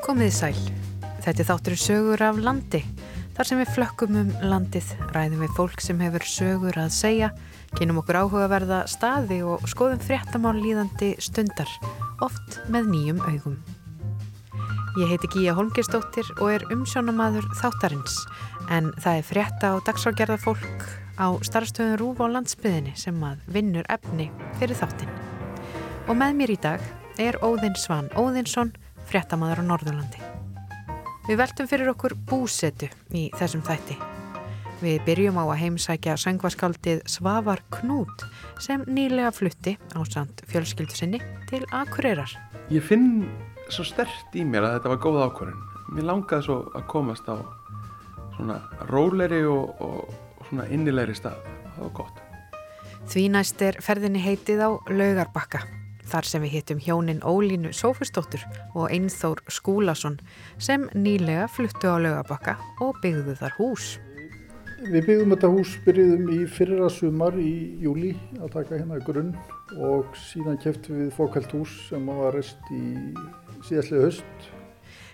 Komiði sæl. Þetta er þátturinn sögur af landi. Þar sem við flökkum um landið, ræðum við fólk sem hefur sögur að segja, kynum okkur áhugaverða staði og skoðum fréttamál líðandi stundar, oft með nýjum augum. Ég heiti Gíja Holmgerstóttir og er umsjónamaður þáttarins, en það er frétta og dagsrágerða fólk á starfstöðun Rúf á landsbyðinni sem að vinnur efni fyrir þáttin. Og með mér í dag er Óðinn Svan Óðinsson, fréttamaður á Norðurlandi. Við veltum fyrir okkur búsetu í þessum þætti. Við byrjum á að heimsækja söngvaskaldið Svavar Knút sem nýlega flutti á samt fjölskyldu sinni til Akureyrar. Ég finn svo stert í mér að þetta var góð ákvörðin. Mér langaði svo að komast á svona róleri og, og, og svona innilegri stað. Það var gott. Því næst er ferðinni heitið á Laugarbakka. Þar sem við hittum hjónin Ólínu Sófustóttur og Einþór Skúlason sem nýlega fluttu á Laugarbakka og byggðu þar hús. Við byggðum þetta hús, byrjuðum í fyrra sumar í júli að taka hérna grunn og síðan keftum við fókælt hús sem var rest í síðastlega höst.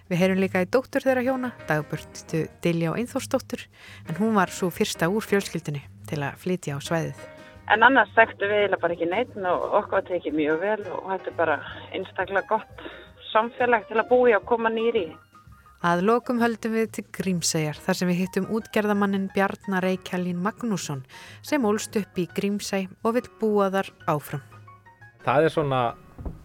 Við heyrum líka í dóttur þeirra hjóna, dagbörtu Dilja og Einþórsdóttur, en hún var svo fyrsta úr fjölskyldunni til að flytja á svæðið. En annars þekktu við eiginlega bara ekki neitt og okkur tekið mjög vel og þetta er bara einstaklega gott samfélag til að búi og koma nýri. Að lokum höldum við til Grímsæjar þar sem við hittum útgerðamannin Bjarnar Reykjálín Magnússon sem ólst upp í Grímsæj og vill búa þar áfram. Það er svona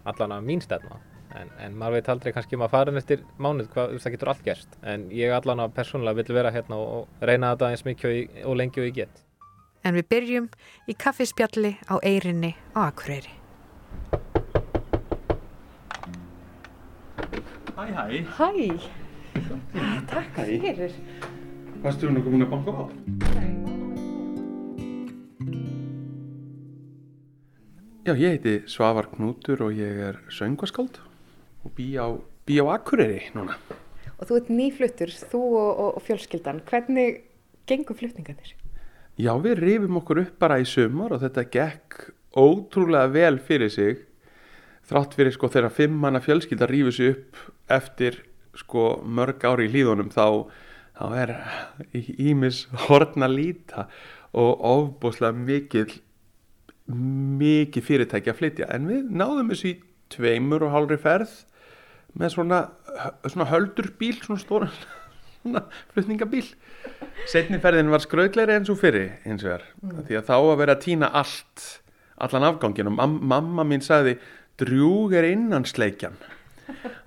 allan að mín stefna en, en maður veit aldrei kannski maður farin eftir mánuð hvað það getur allt gerst en ég allan að persónulega vil vera hérna og, reyna þetta eins mikið og, og lengi og ég get. En við byrjum í kaffispjalli á Eyrinni á Akureyri. Hæ, hæ. Hæ, takk Hæ. fyrir. Varstu þú nokkuð múin að banka á? Já, ég heiti Svavar Knútur og ég er söngvaskáld og bý á, bý á Akureyri núna. Og þú ert nýfluttur, þú og, og, og fjölskyldan. Hvernig gengur flutningarnir? Já, við rifum okkur upp bara í sumar og þetta gekk ótrúlega vel fyrir sig þrátt fyrir sko þegar fimm manna fjölskylda rífur sig upp eftir sko mörg ári í hlýðunum þá, þá er ímis hortna líta og ofbúslega mikil mikið fyrirtæki að flytja. En við náðum þessu í tveimur og hálfri ferð með svona, svona höldurbíl svona stóran svona flutningabíl setni ferðin var skrautleiri eins og fyrri eins og er því að þá að vera að týna allt allan afgangin og mam mamma mín sagði drjúg er innansleikjan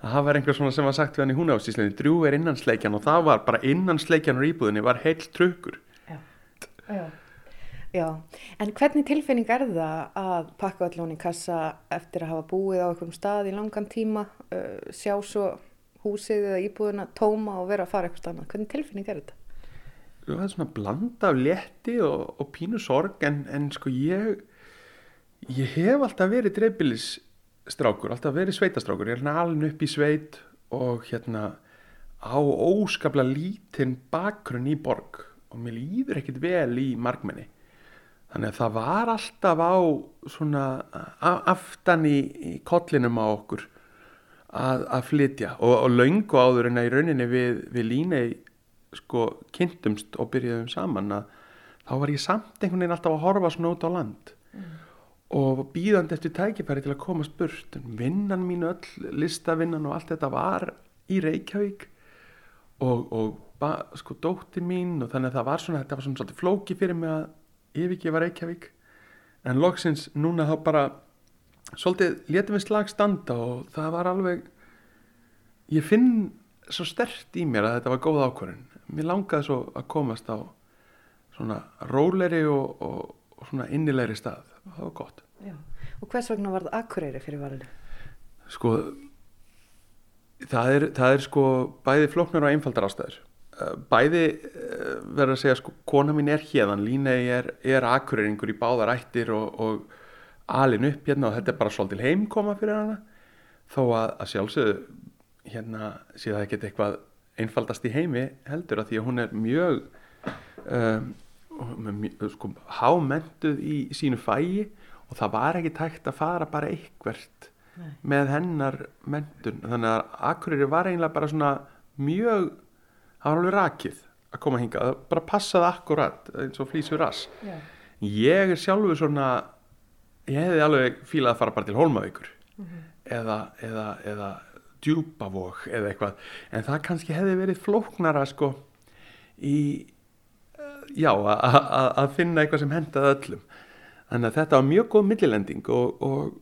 það var einhver svona sem var sagt við hann í húnafstíslinni drjúg er innansleikjan og það var bara innansleikjan úr íbúðinni var heill trukkur. Já. Já, en hvernig tilfinning er það að pakka öll hún í kassa eftir að hafa búið á einhverjum stað í langan tíma, uh, sjá svo húsið eða íbúðina tóma og vera að fara eitthvað annað? Hvernig tilfinning er þetta? Það er svona blanda af létti og, og pínu sorg en, en sko ég ég hef alltaf verið dreifbílisstrákur, alltaf verið sveitastrákur. Ég er hérna alveg upp í sveit og hérna á óskaplega lítinn bakgrunn í borg og mér líður ekkit vel í margmenni þannig að það var alltaf á svona aftan í, í kollinum á okkur að, að flytja. Og, og löngu áður en að í rauninni við, við línei sko kynntumst og byrjuðum saman að þá var ég samt einhvern veginn alltaf að horfa svona út á land og býðandi eftir tækifæri til að komast burt. Vinnan mín öll, listavinnan og allt þetta var í Reykjavík og, og ba, sko dóttir mín og þannig að það var svona þetta var svona svolítið flóki fyrir mig að yfirgefa Reykjavík. En loksins núna þá bara svolítið létum við slag standa og það var alveg ég finn svo stert í mér að þetta var góð ákvörðin mér langaði svo að komast á svona róleri og, og, og svona innilegri stað það var gott Já. Og hvers vegna var það Akureyri fyrir valinu? sko það er, það er sko bæði flóknar og einfaldar ástæður Eh, bæði eh, verður að segja sko kona mín er hérðan, Línei er, er akureyringur í báðar ættir og, og alin upp hérna og þetta er bara svolítil heimkoma fyrir hana þó að, að sjálfsögðu hérna sé það ekkert eitthvað einfaldast í heimi heldur að því að hún er mjög um, sko, hámentuð í sínu fægi og það var ekki tækt að fara bara eitthvert með hennar mentun þannig að Akureyri var eiginlega bara svona mjög það var alveg rakið að koma hingað. Það bara passaði akkurat eins og flýsur rass. Já. ég er sjálfur svona ég hefði alveg fílað að fara bara til Hólmavíkur eða, eða, eða djúpavog eða eitthvað. En það kannski hefði verið flóknara sko í eh, já, að finna eitthvað sem hendaði öllum. Þannig að þetta var mjög góð millilending og, og,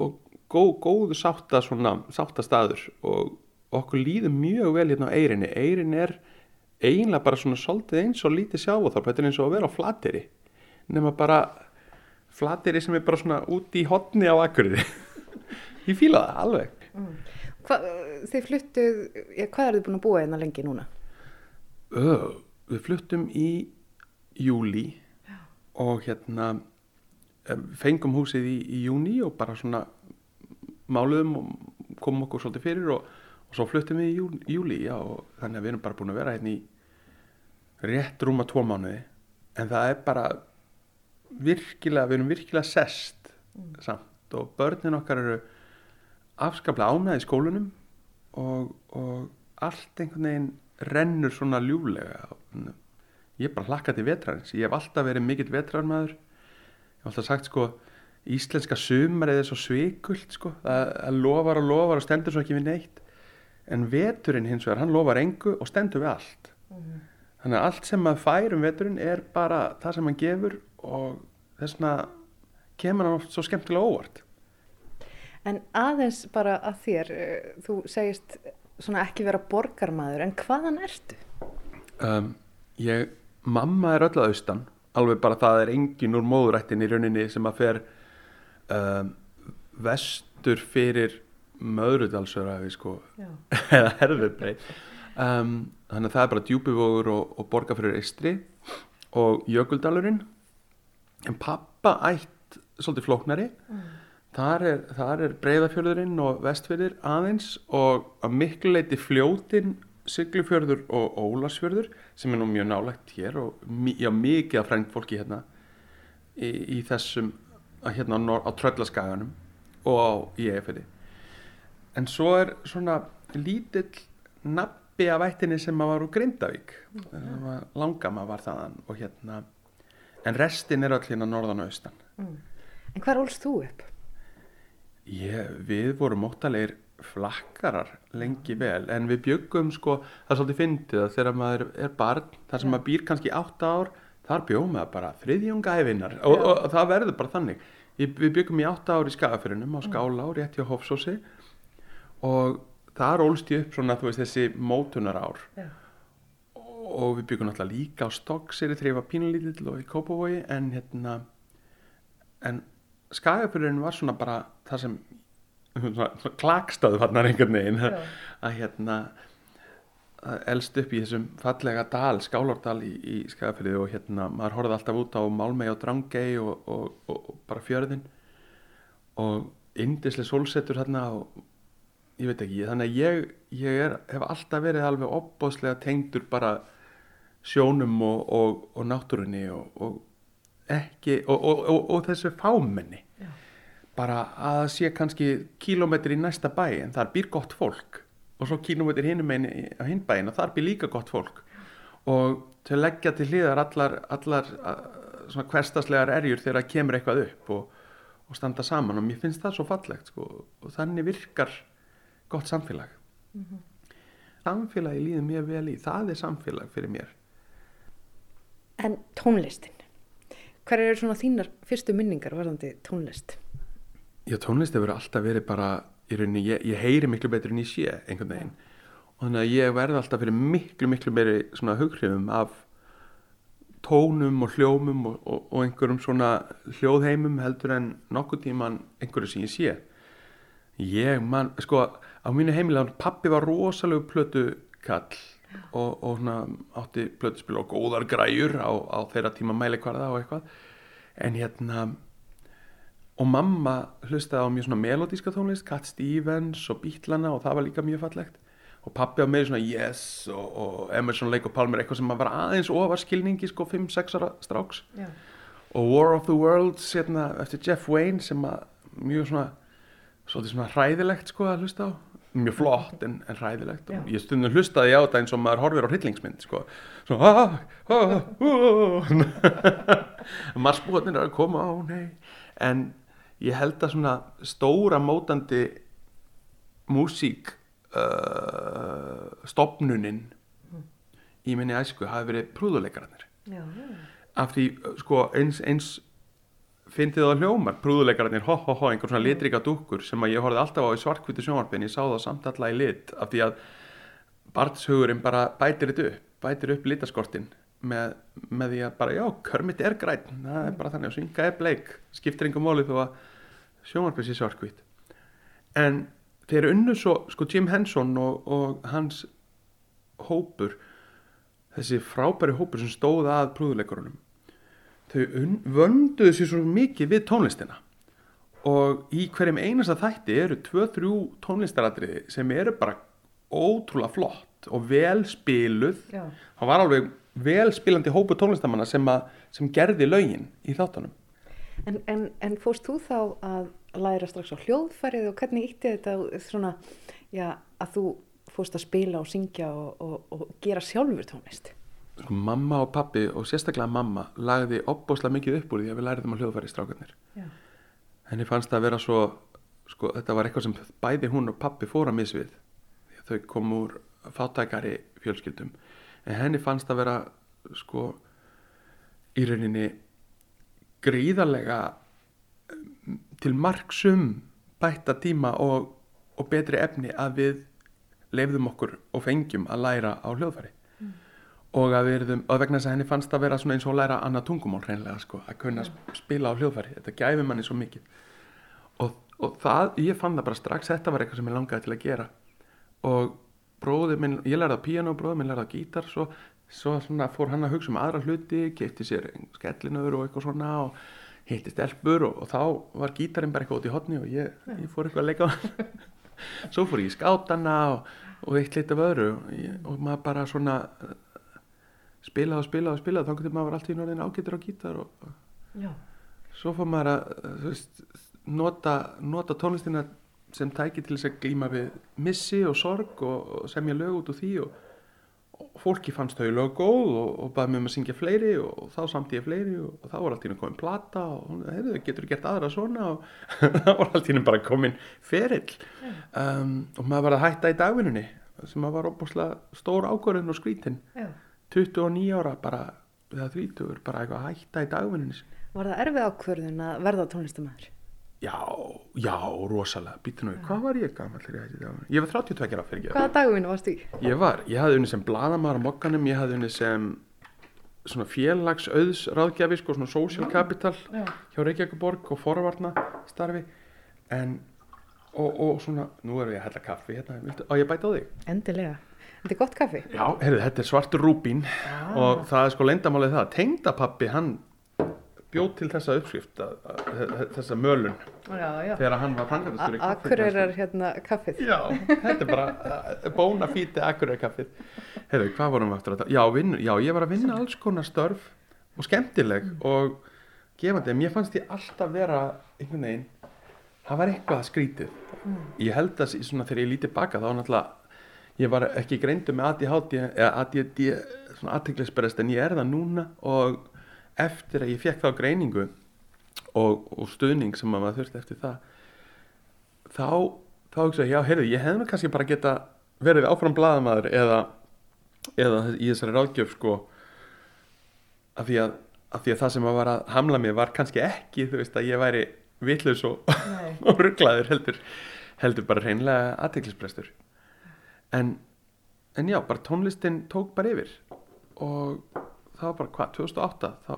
og góð, góðu sátta svona, sáttastaður og okkur líður mjög vel hérna á Eyrinni Eyrin er eiginlega bara svona svolítið eins og lítið sjávaþorp þetta er eins og að vera á flateri nema bara flateri sem er bara svona út í hotni á Akureyri. Ég fíla það alveg Hva, þið fluttuð, já, hvað eru þið búin að búa hérna lengi núna? Ö, við fluttum í júli og hérna fengum húsið í, í júni og bara svona máluðum og komum okkur svolítið fyrir og, og svo fluttum við í jú, júli já, og þannig að við erum bara búin að vera hérna í rétt rúma tvo mánuði. En það er bara virkilega, við erum virkilega sest samt og börnin okkar eru afskaplega ánæði í skólunum og, og allt einhvern veginn rennur svona ljúflega. Ég er bara hlakka til vetrarins. Ég hef alltaf verið mikill vetrarmaður. Ég hef alltaf sagt sko íslenska sumarið er svo svikult sko. Það, lofar og lofar og stendur svo ekki við neitt. En veturinn hins vegar, hann lofar engu og stendur við allt. Þannig að allt sem maður fær um veturinn er bara það sem hann gefur og þess vegna kemur hann oft svo skemmtilega óvart En aðeins bara að þér, eh, þú segist svona ekki vera borgarmaður, en hvaðan ertu? um, ég, mamma er öll að austan alveg bara það er engin úr móðurættin í rauninni sem að fer um, vestur fyrir möðrudalsörafi sko. Eða herðubrei um, þannig að það er bara djúpivogur og, og borga fyrir eistri og jökuldalurinn. En pappa ætt svolítið flóknari þar er, þar er breyðafjörðurinn og vestfjörður aðeins og að miklu leiti fljótin Siglufjörður og Ólasfjörður sem er nú mjög nálægt hér og já, mikið af frænt fólki hérna í, í þessum að hérna á, á tröllaskaganum og á Íefirði en svo er svona lítill nabbi af ættinni sem að var úr Grindavík okay. langama var þaðan og hérna en restin er öll hérna norðan og austan En hvar ólst þú upp? Ég, við vorum óttalegir flakkarar lengi vel en við bjöggum sko, það er svolítið fyndið að þegar maður er barn þar sem maður býr kannski átta ár þar bjóðum maður bara þriðjunga æfinar og, og, og það verður bara þannig. Ég, við bjöggum í átta ár í skagafyrinum á skála og rétt hjá Hofsósi. Og þar ólst ég upp svona þú veist þessi mótunar ár Já. og við byggum náttúrulega líka á Stokkseri þegar ég var pínulítill og í Kópavogi en hérna en skagafyrurinn var svona bara það sem svona, svona klakstaðu fannar einhvern veginn Já. að hérna að elst upp í þessum fallega dal, skálardal í, í skagafyrði og hérna maður horfði alltaf út á Málmei og Drangei og, og, og, og bara fjörðin og indislega sólsetur hérna og ég veit ekki, þannig að ég, ég er, hef alltaf verið alveg opbóðslega tengdur bara sjónum og, og, og náttúrunni og, og ekki og, og, og, og þessu fámenni. Já. bara að það sé kannski kílómetri í næsta bæ en þar býr gott fólk. Og svo kílómetri hinum einu á hinn bæin og þar býr líka gott fólk. Og til að leggja til hliðar allar, allar svona hverstaslegar erjur þegar það kemur eitthvað upp og, og standa saman. Og mér finnst það svo fallegt sko, og þannig virkar gott samfélag. Samfélagi líður mér vel í það er samfélag fyrir mér. En tónlistin, hver eru svona þínar fyrstu minningar varðandi tónlist? Já, tónlist hefur alltaf verið bara í rauninni, ég, ég heyri miklu betur en ég sé einhvern veginn. Og þannig að ég verði alltaf fyrir miklu, miklu meiri svona hughrifum af tónum og hljómum og, og, og einhverjum svona hljóðheimum heldur en nokkuð tíman einhverju sem ég sé. Ég man, sko á mínu heimilega, pappi var rosalegu plötu kall og, og svona átti plötuspil og góðar græjur á, á þeirra tíma mælikvarða og eitthvað. En hérna og mamma hlustaði á mjög svona melodíska tónlist, Cat Stevens og Beatlana og það var líka mjög fallegt. Og pappi á meiri svona Yes og, og Emerson, Lake og Palmer eitthvað sem var aðeins ofar skilningi sko 5-6 ára stráks. Já. og War of the Worlds hérna, eftir Jeff Wayne sem að mjög svona svolítið svona hræðilegt sko að hlusta á mjög flott en, en hræðilegt. Og ég stundum hlustaði á þetta eins og maður horfir á hryllingsmynd sko. Svona ah, ah, ah, marsbúðarnir er að koma á nei. En ég held að svona stóra mótandi músík uh, stopnunin í minni æsku hafi verið prúðuleikararnir. Já, af því uh, sko eins, eins fyndið það hljómar, prúðuleikararnir ho ho ho, einhver svona litrika dúkkur sem að ég horfði alltaf á í svartkvítu sjónvarpin, ég sá það samt alla í lit af því að barnshugurinn bara bætir þetta upp, bætir upp litaskortin með, með því að bara já, körmit er græn, það er bara þannig að synga er bleik, skiptir einhver máli þó að sjónvarpin sé svartkvít en þeir unnu svo sko Jim Henson og, og hans hópur þessi frábæri hópur sem stóð að prúðuleikurunum þau vönduðu sér svo mikið við tónlistina og í hverjum einasta þætti eru tvö, þrjú tónlistaratriði sem eru bara ótrúlega flott og vel spiluð já. það var alveg vel spilandi hópu tónlistamanna sem, að, sem gerði lögin í þáttunum En, en, en fórst þú þá að læra strax á hljóðfærið og hvernig ítti þetta svona, já, að þú fórst að spila og syngja og, og, og gera sjálfur tónlist? Sko, mamma og pappi og sérstaklega mamma lagði opbóslega mikið upp úr því að við læriðum að hljóðfæri strákarnir. Já. henni fannst það að vera svo sko, þetta var eitthvað sem bæði hún og pappi fóra misvið því að þau kom úr fátækari fjölskyldum. En henni fannst það vera sko í rauninni gríðarlega til marksum bætta tíma og, og betri efni að við leifðum okkur og fengjum að læra á hljóðfæri og að við erum, og vegna þess að henni fannst það vera svona eins og að læra annað tungumál hreinlega sko, að kunna sp- spila á hljóðfæri, þetta gæfi manni svo mikið. Og, og það, ég fann það bara strax, þetta var eitthvað sem ég langaði til að gera. Og bróðir minn, ég lærði á píano, bróðir minn lærði á gítar svo, svo svona fór hann að hugsa um aðra hluti, kefti sér skellinöður og eitthvað svona og hitti stelpur og, og þá var gítarinn bara eitthvað út í hotni og ég, ég fór eitthvað að leika á hann. Svo fór ég í skátana og, og eitt lit af öðru og, og maður bara svona spilaði og spilaði og spilaði þá getur maður allt í norðin ágættur á gítar og, Já. svo fór maður að þú veist, nota, nota tónlistina sem tæki til þess að glíma við missi og sorg og, og semja lög út úr því og, og fólki fannst þau lög góð og, og baði mig um að syngja fleiri og, þá samt ég fleiri og, þá var allt í henni komin plata og heyrðu, getur gert aðra svona og þá var allt í henni bara komin ferill um, og maður var að hætta í dagvinnunni sem var óbúslega stór ákvörðun og skrítin Já. 29 ára bara eða 30 bara eitthvað að hætta í dagvinnunni sinni. Var það erfið ákvörðun að verða tónlistamæður? Já, já, rosalega, býttu nú, við, hvað var ég gammal þegar ég hætti dagvinnu? Ég var 32 ára fyrir ekki. Hvaða dagvinnu varst þú í? Ég var, ég hafði unni sem bladamæður á mokkanum, ég hafði unni sem svona félagsauðs ráðgjafi, sko, svona social capital Já. hjá Reykjavíkuborg og forvarna starfi, en, og, og svona, nú erum ég að hella kaffi hérna, á ég að bæta á þig? Endilega. Þetta er gott kaffi. Já, heyrðu, þetta er svartur rúbín og það er sko leyndamálið það, tengdapappi, hann bjóð til þessa uppskrift, að, að, að, þessa mölun, Já, já. þegar hann var framkvæmdastjóri í Akureyrar hérna kaffið. Já, þetta er bara uh, bóna fíti akkurat kaffið. Hefur, hvað vorum við aftur að tala? Já, vinn, já, ég var að vinna alls konar störf og skemmtileg og gefandi. Mér fannst ég alltaf vera einhvern veginn, það var eitthvað skrítið. Ég held að svona þegar ég lítið baka þá náttúrulega, ég var ekki greindu með ADHD, eða ADD, svona aðteglisberest en ég er það núna og eftir að ég fekk þá greiningu og, og stuðning sem að maður þurfti eftir það þá, þá hugsa ég, já, heyrðu, ég hefði kannski bara geta verið áfram blaðamaður eða, eða í þessari ráðgjöf sko af því að, af því að það sem að var að hamla mér var kannski ekki, þú veist, að ég væri vitlaus og, og rugglaður heldur, heldur bara hreinlega aðteklisbrestur en, en já, bara tónlistin tók bara yfir. Og það var bara hvað, 2008 þá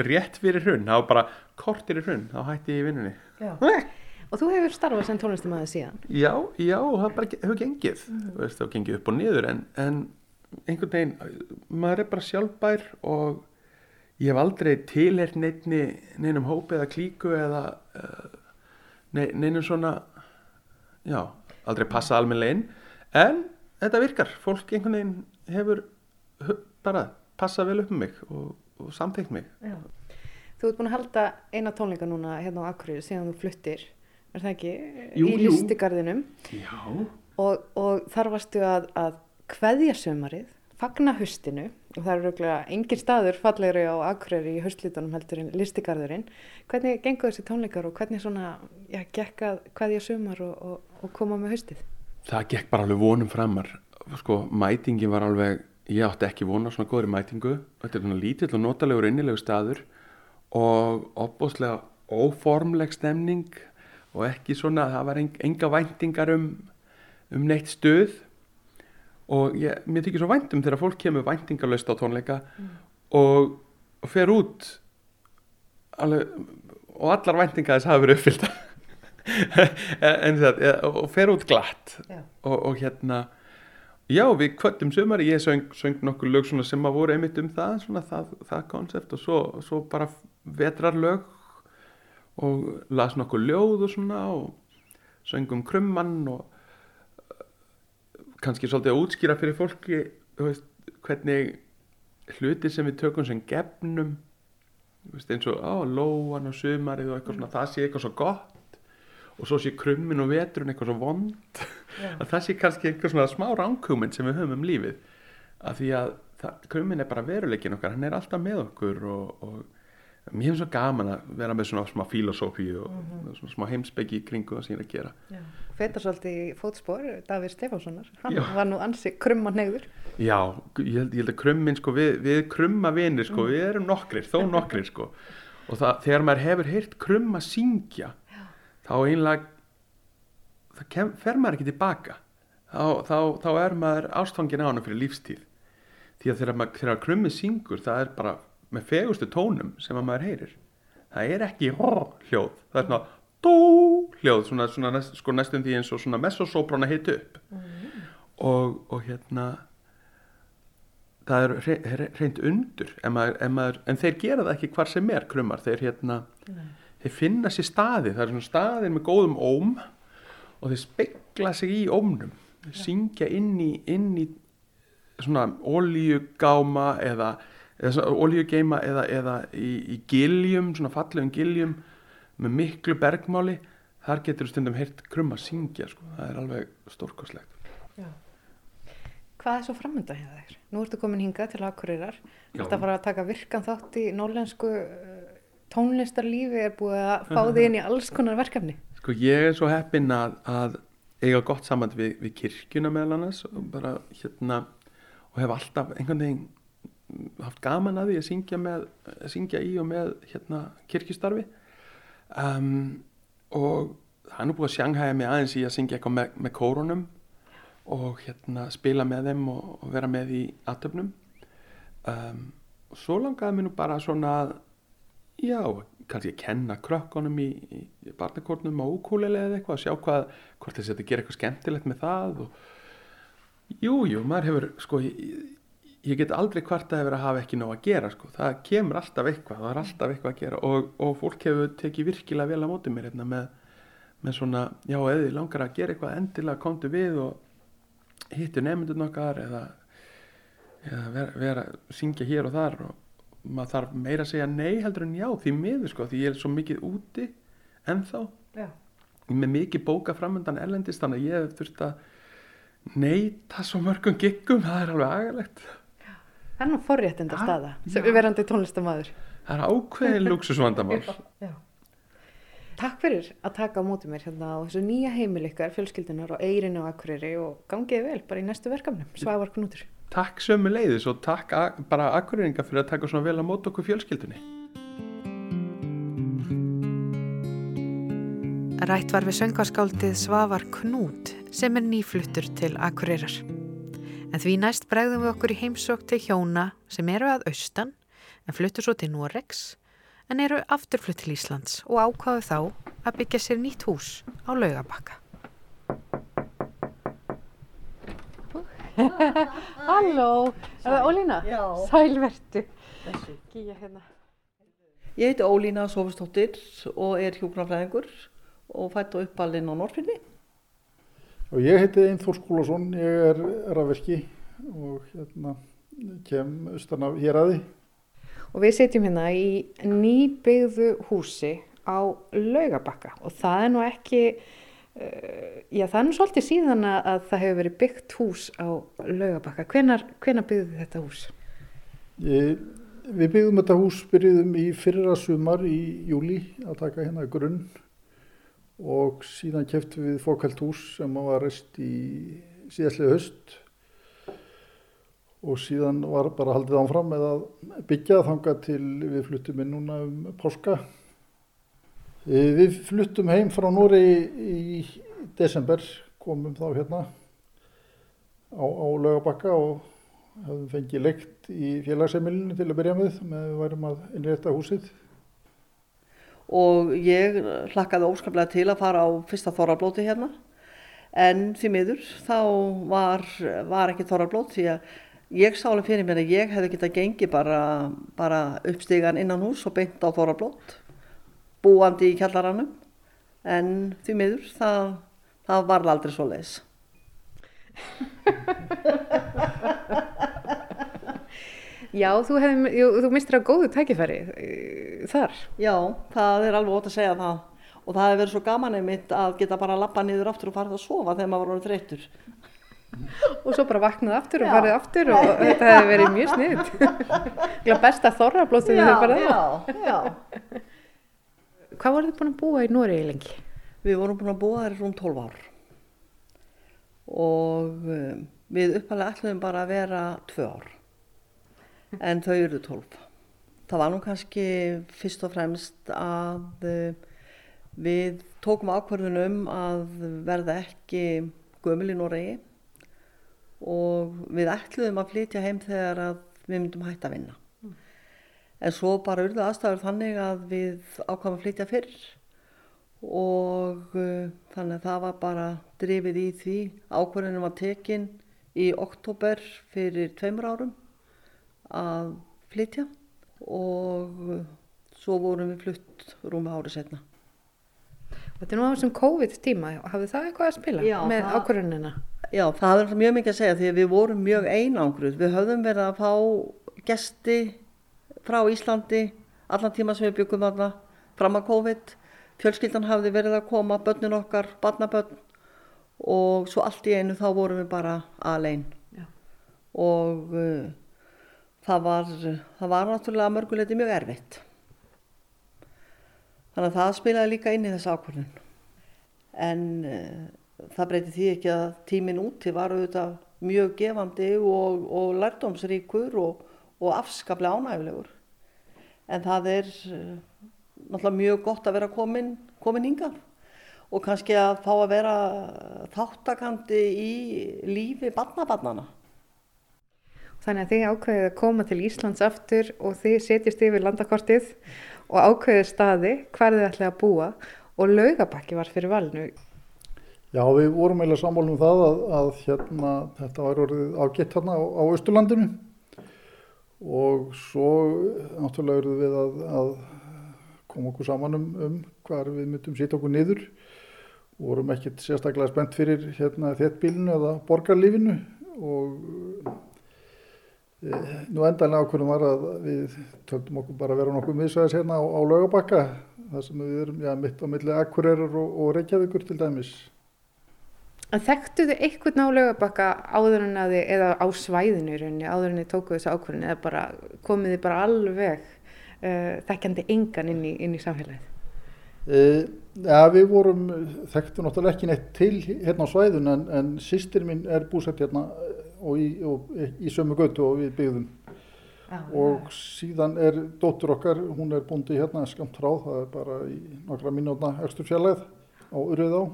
rétt fyrir það var bara kortir í hrunn, þá hætti ég í vinnunni. Og þú hefur starfað sem tónlistamæður síðan. Já, já, það bara hefur gengið. Þú veist, það hefur gengið upp og niður en, en einhvern veginn, maður er bara sjálfbær og ég hef aldrei tilhert neinum hópi eða klíku eða nei, neinum svona já, aldrei passa almennilega inn en þetta virkar, fólk einhvern veginn hefur bara passað vel upp um mig og, og samþykkt mig Já. Þú ert búin að halda eina tónleika núna hérna á Akureyri síðan þú fluttir er það ekki, Jú, í listigarðinum og, og þar varstu að, að kveðja sömarið, fagna hustinu og það eru röglega engin staður fallegri á Akureyri í höstlítunum heldur en listigarðurinn. Hvernig gengur þessi tónleikar og hvernig svona, já, gekk að kveðja sömar og, og, og koma með höstið? Það gekk bara alveg vonum framar. Sko, mætingin var alveg, ég átti ekki vona svona góðri mætingu. Þetta er svona lítill og notalegur innilegu staður og opbóðslega óformleg stemning og ekki svona, það var eng, enga væntingar um, um neitt stuð og ég, mér þykir svo væntum þegar fólk kemur væntingarlaust á tónleika og, og fer út alveg, og allar væntingar þess hafa verið uppfyllta en það, og fer út glatt. Og, og hérna já við kvöldum sumar ég söng, söng nokkur lög sem að voru einmitt um það svona það, koncept og svo, svo bara vetrarlög og las nokkur ljóð og svona og söngum krummann og kannski svolítið að útskýra fyrir fólki veist, hvernig hluti sem við tökum sem gefnum. Veist, eins og á, lóan og sumarið og eitthvað svona, það sé eitthvað svo gott og svo sé krummin og veturinn eitthvað svo vond. Að það sé kannski einhver svona smá ránkúmynd sem við höfum um lífið. Af því að það, krummin er bara veruleikin okkar hann er alltaf með okkur og, og mér finnst svo gaman að vera með svona smá filosófi og svona smá heimsbyggi í kringu það er að gera. Fetar svolítið í fótspor, Davíð Stefánssonar, hann Já. var nú ansi krumma neyður. Já, ég held, ég held að krummin sko, við, við krumma vinir sko, við erum nokkrir, þó nokkrir sko. Og það, þegar maður hefur heyrt krumma syngja þá einlega það kem, fer maður ekki tilbaka. Þá, þá, þá er maður ástfangin á hana fyrir lífstíð. Því að þegar, þegar krummi syngur það er bara með fegustu tónum sem að maður heyrir. Það er ekki hó hljóð það er svona dó hljóð svona, svona næst, sko næstum því eins og svona messosóprana hitt upp. Og, og hérna það er hre- hre- hreint undur. En, maður, en, maður, en þeir gera það ekki hvar sem er krummar, þeir hérna þeir finna sér staði, það er svona staðir með góðum óm og þeir spegla sig í ómnum þeir syngja inn í, inn í svona olíugáma eða, eða svona olíugeima eða, eða í, í giljum, svona fallegum giljum með miklu bergmáli þar getur stundum heyrt krumma syngja sko. það er alveg stórkoslegt Hvað er svo framönda hjá þér? Nú ertu komin hingað til Akureyrar. Þú Já. ert að fara að taka virkan þátt í nólensku tónlistarlífi, er búið að fá þig inn í alls konar verkefni. Sko ég er svo heppinn að, að eiga gott samband við, við kirkjuna meðal annars og bara hérna og hef alltaf einhvern veginn haft gaman að því að syngja, með, að syngja í og með hérna kirkjustarfi um, og það er nú búið að sjanghæja mig aðeins í að syngja eitthvað með, með kórunum og hérna spila með þeim og, og vera með í aðtöfnum um, og svo langaði mér nú bara svona að já, kannski að kenna krökkunum í, í, barnakórnum á úkúleli eða eitthvað, að sjá hvað, hvort þessi að gera eitthvað skemmtilegt með það og jú, jú, maður hefur sko, ég, ég get aldrei kvartað yfir að hafa ekki nóg að gera, sko, það kemur alltaf eitthvað, það er alltaf eitthvað að gera og, og fólk hefur tekið virkilega vel á móti mér hérna með, með svona, já, eða þið langar að gera eitthvað endilega komdu við og hittu nefndun okkar eða, eða vera, vera syngja hér og þar og maður þarf meira að segja nei heldur en já því miður sko því ég er svo mikið úti ennþá Já. með mikið bóka framöndan erlendist þannig að ég hef þurft að neyta svo mörgum giggum það er alveg agalegt Það er nú forréttinda Já, staða, sem já. verandi tónlistamæður. það er ákveðin luxusvandamál Já. Takk fyrir að taka á móti mér hérna á þessu nýja heimil ykkar, fjölskyldunar og eirinu á Akureyri og gangiði vel bara í næstu verkefnum. Svavar Knútur. Takk sömu leiðis og takk bara akkurýringa fyrir að taka svona vel að móta okkur fjölskyldunni Rætt var við söngaskáldið Svavar Knút sem er nýfluttur til Akureyrar. En því næst bregðum við okkur í heimsók til hjóna sem eru að austan en fluttur svo til Noregs en eru afturflutt til Íslands og ákváðu þá að byggja sér nýtt hús á laugabakka. Halló, er það Ólína? Já. Sælvertu. Gíja hérna. Ég heiti Ólína Sofustóttir og er hjúkrafræðingur og fætt og uppalinn á Norrfyrði. Og ég heiti Einþór Skúlason, ég er rafverki og hérna kem austan af héræði. Og við setjum hérna í nýbyggðu húsi á laugabakka og það er nú ekki, já það er nú svolítið síðan að, að það hefur verið byggt hús á laugabakka. Hvenar, hvenar byggðu þetta hús? Ég, við byggðum þetta hús, byrjuðum í fyrra sumar í júli að taka hérna grunn og síðan keftum við fókælt hús sem var reist í síðastlega höst og síðan var bara haldið ánfram með að byggja þanga til við fluttum inn núna um páska. Eh, Við fluttum heim frá Nóri í desember, komum þá hérna á, á laugabakka og hafðum fengið leikt í félagsemilinu til að byrja með með við værum að innrétta húsið. og ég hlakkaði óskaplega til að fara á fyrsta þorrablóti hérna en því miður þá var, var ekki þorrablót því að ég sá alveg fyrir mér að ég hefði getað gengið bara, bara uppstígan innan hús og beint á þorrablót búandi í kjallaranum en því miður það, það var aldrei svo leis. Já, þú, þú mistir að góðu tækifæri uh, þar. Já, það er alveg ótt að segja það og það hefur verið svo gaman einmitt að geta bara að lappa niður aftur og farið að sofa þegar maður var orðið þreyttur. Og svo bara vaknaði aftur og Já. farið aftur og þetta hefði verið mjög sniðt. Besta þorrablóð sem þið hefur farið á. já, já. Hvað voruð þið búin að búa í Noregi lengi? Við vorum búin að búa þær í rúm 12 ár og um, við uppalega ætluðum bara að vera 2 ár en þau eru 12. Það var nú kannski fyrst og fremst að uh, við tókum ákvörðun um að verða ekki gömul í Noregi og við ætluðum að flytja heim þegar að við myndum hætta að vinna. En svo bara urðu aðstæður þannig að við ákvæmum að flytja fyrr og uh, þannig að það var bara drifið í því ákvörðunum var tekin í oktober fyrir tveimur árum að flytja og uh, svo vorum við flutt rúmi ári setna. Þetta er nú á þessum COVID-tíma, hafið það eitthvað að spila Já, með ákvörðunina? Já, það er mjög mikið að segja því að við vorum mjög einangruð. Við höfðum verið að fá gesti frá Íslandi allan tíma sem við byggum þarna fram að COVID. Fjölskyldan hafði verið að koma, börnin okkar, barnabörn og svo allt í einu þá vorum við bara alein. Já. Og uh, það, var, það var náttúrulega mörguleiti mjög erfitt. Þannig að það spilaði líka inn í þessa ákvörðun. En uh, það breyti því ekki að tíminn úti var auðvitað mjög gefandi og, og lærdómsríkur og, og afskaplega ánægulegur. En það er uh, náttúrulega mjög gott að vera komin, komin hingað og kannski að fá að vera þáttakandi í lífi barnabarnana. Þannig að þið ákveðið að koma til Íslands aftur og þið setjast yfir landakortið og ákveðið staði hvar þið ætlaði að búa og laugabakki var fyrir valinu. Já, við vorum eiginlega sammálum það að, að hérna, þetta var orðið ágætt hérna á, á Östurlandinu og svo náttúrulega eruð við að, að koma okkur saman um, um hvar við myndum sýta okkur niður. Vorum ekkert sérstaklega spennt fyrir hérna þéttbílinu eða borgarlífinu og e, nú endanlega ákvörðum var að við töldum okkur bara vera nokkuð miðsvæðis hérna á, á laugabakka þar sem við erum já, mitt á milli Akureyrar og, og Reykjavíkur til dæmis. En þekktu þið einhvern á laugabakka áður en að þið, eða á svæðinu í rauninni, áður en þið tókuð þessu ákvörðin eða bara komið þið bara alveg uh, þekkjandi engan inn í, inn í samfélagið? Uh, ja, við vorum, þekktu náttúrulega ekki neitt til hérna á svæðun en, en sýstir mín er búsett hérna eh, og í, og í sömu götu og við byggðum. Og síðan er dóttur okkar, hún er búndi hérna skamt frá, það er bara í nokkra mínútna ekstur fjallæð á Urriðá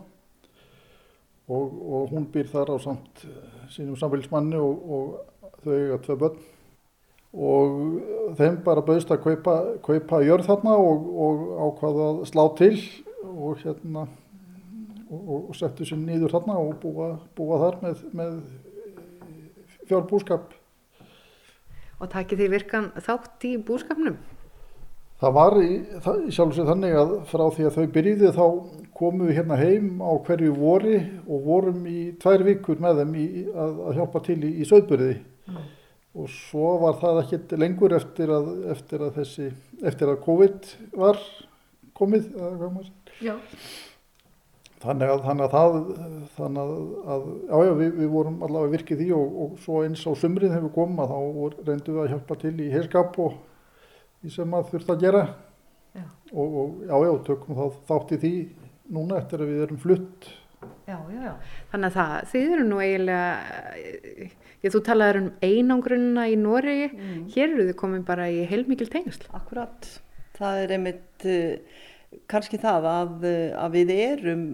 og, og hún býr þar á samt eh, sínum samfélagsmanni og, og þau eiga tvö börn og þeim bara bauðst að kaupa, kaupa jörð þarna og, og ákvaða að slá til og hérna og, settu sér nýður þarna og búa, búa þar með, með fjárbúskap. Og takið þið virkan þátt í búskapnum? Það var í, í sjálf og sér þannig að frá því að þau byrjuði þá komum við hérna heim á hverju vori og vorum í tvær vikur með þeim í, að, að hjálpa til í, í söðbyrði og svo var það ekkert lengur eftir að, eftir að þessi, eftir að COVID var komið. Þannig að, þannig að það, þannig að, að já, við, við vorum allavega virkið því og, og svo eins á sumrið þegar við komum að þá reyndum við að hjálpa til í herskap og því sem að þurft að gera. Já. Og, og já, já, tökum þá þátt í því núna eftir að við erum flutt. Já, já, já. Þannig að það, þið eru nú eiginlega, ég þú talaður um einangrunna í Noregi, hér eru þið komin bara í heilmikil tengsl. Akkurat. Það er einmitt uh, kannski það að, uh, að við erum,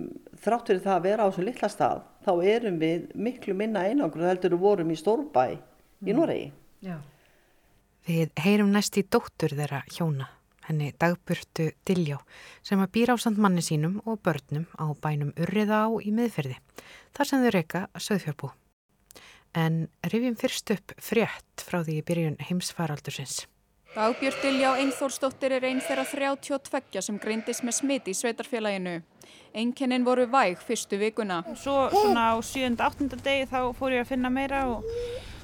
þrátt fyrir það að vera á þessu litla stað, þá erum við miklu minna einangur heldur við vorum í Stórbæ í Noregi. Já. Við heyrum næst í dóttur þeirra hjóna, henni dagburtu Diljá, sem að býra á manni sínum og börnum á bænum Urriða á í miðferði, þar sem þau reyka söðfjárbú. En rifjum fyrst upp frétt frá því í byrjun heimsfaraldursins. Dagbjörn Diljá Einþórsdóttir er einn þeirra 32 sem greindist með smiti í sveitarfélaginu. Einkennin voru væg fyrstu vikuna. Svo svona á 7. 8. degi þá fór ég að finna meira og,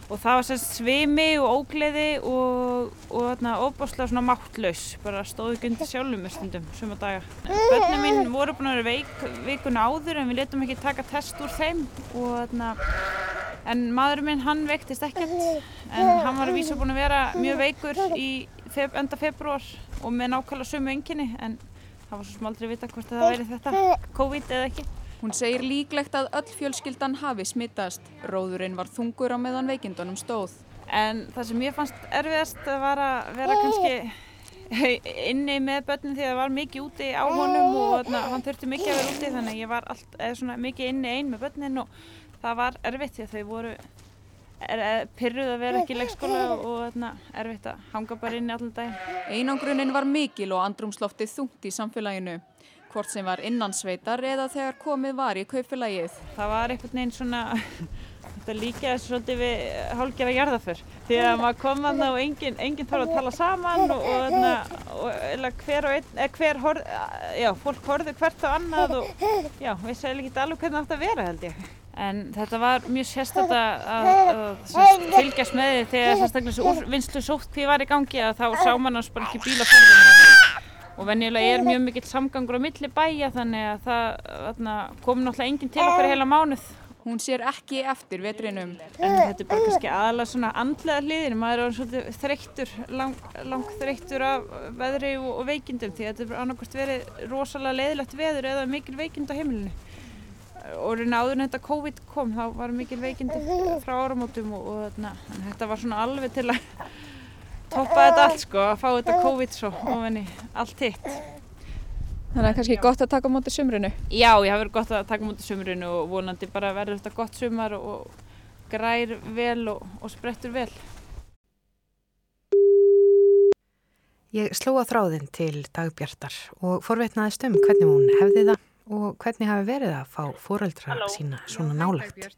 og það var sérst svimi og ógleði og, og þarna ofbáslega svona máttlaus. Bara stóð ekki undir sjálfum mér stundum, suma daga. Bönni mín voru búin að vera veik vikuna áður en við letum ekki taka test úr þeim og þarna En maðurinn minn, hann veiktist ekkert, en hann var að vísa búin að vera mjög veikur í feb enda februar og með nákvæmlega sömu enginni, en það var svo sem aldrei vita hvort það væri þetta, COVID eða ekki. Hún segir líklegt að öll fjölskyldan hafi smittast. Róðurinn var þungur á meðan veikindunum stóð. En það sem ég fannst erfiðast var að vera kannski inni með börnum því að það var mikið úti á honum og hann þurfti mikið að vera úti þannig að ég var allt, svona mikið inni einn með börnin og það var erfitt því að þau voru er, er, pyrruð að vera ekki í leikskóla og þarna, erfitt að hanga bara inni allan daginn. Einangrunin var mikil og andrumsloftið þungt í samfélaginu. Hvort sem var innan sveitar eða þegar komið var í kaupfélagið. Það var einhvern veginn svona, þetta líka þessu svolítið við hálgjara jarðaför. Því að maður kom þarna og enginn engin þarf að tala saman og, og, og hver og einn, eða hver horf, já, fólk horfðu hvert á annað og já, við segum ekki alveg hvernig það átt að vera held ég. En þetta var mjög sérstaklega að, að, að fylgjast með því þegar sérstaklega þessu úrvinnslu sótt því var í gangi að þá sá mann ás bara ekki bíl á forðinu. Og venjulega er mjög mikill samgangur á milli bæja þannig að það kom náttúrulega enginn til okkur heila mánuð. Hún sér ekki eftir vetrinum. En þetta er bara kannski aðalega svona andlega hliðin. Maður er svolítið þreyttur, lang, lang þreyttur af veðri og, og veikindum því að þetta er annarkvæmst verið rosalega leiðilegt veður eða mikil veikind á heimilinu og reyna áður en þetta COVID kom þá var mikil veikindi frá áramótum og, og þarna, þetta var svona alveg til að toppa þetta allt sko, að fá þetta COVID svo ofenni allt hitt. Þannig að kannski gott að taka mútið sumrinu? Já, ég hafi verið gott að taka mútið sumrinu og vonandi bara verður þetta gott sumar og grær vel og, og sprettur vel. Ég sló að þráðin til dagbjartar og forveitnaðist um hvernig hún hefði það og hvernig hafi verið að fá fóreldra Halló. sína svona nálagt.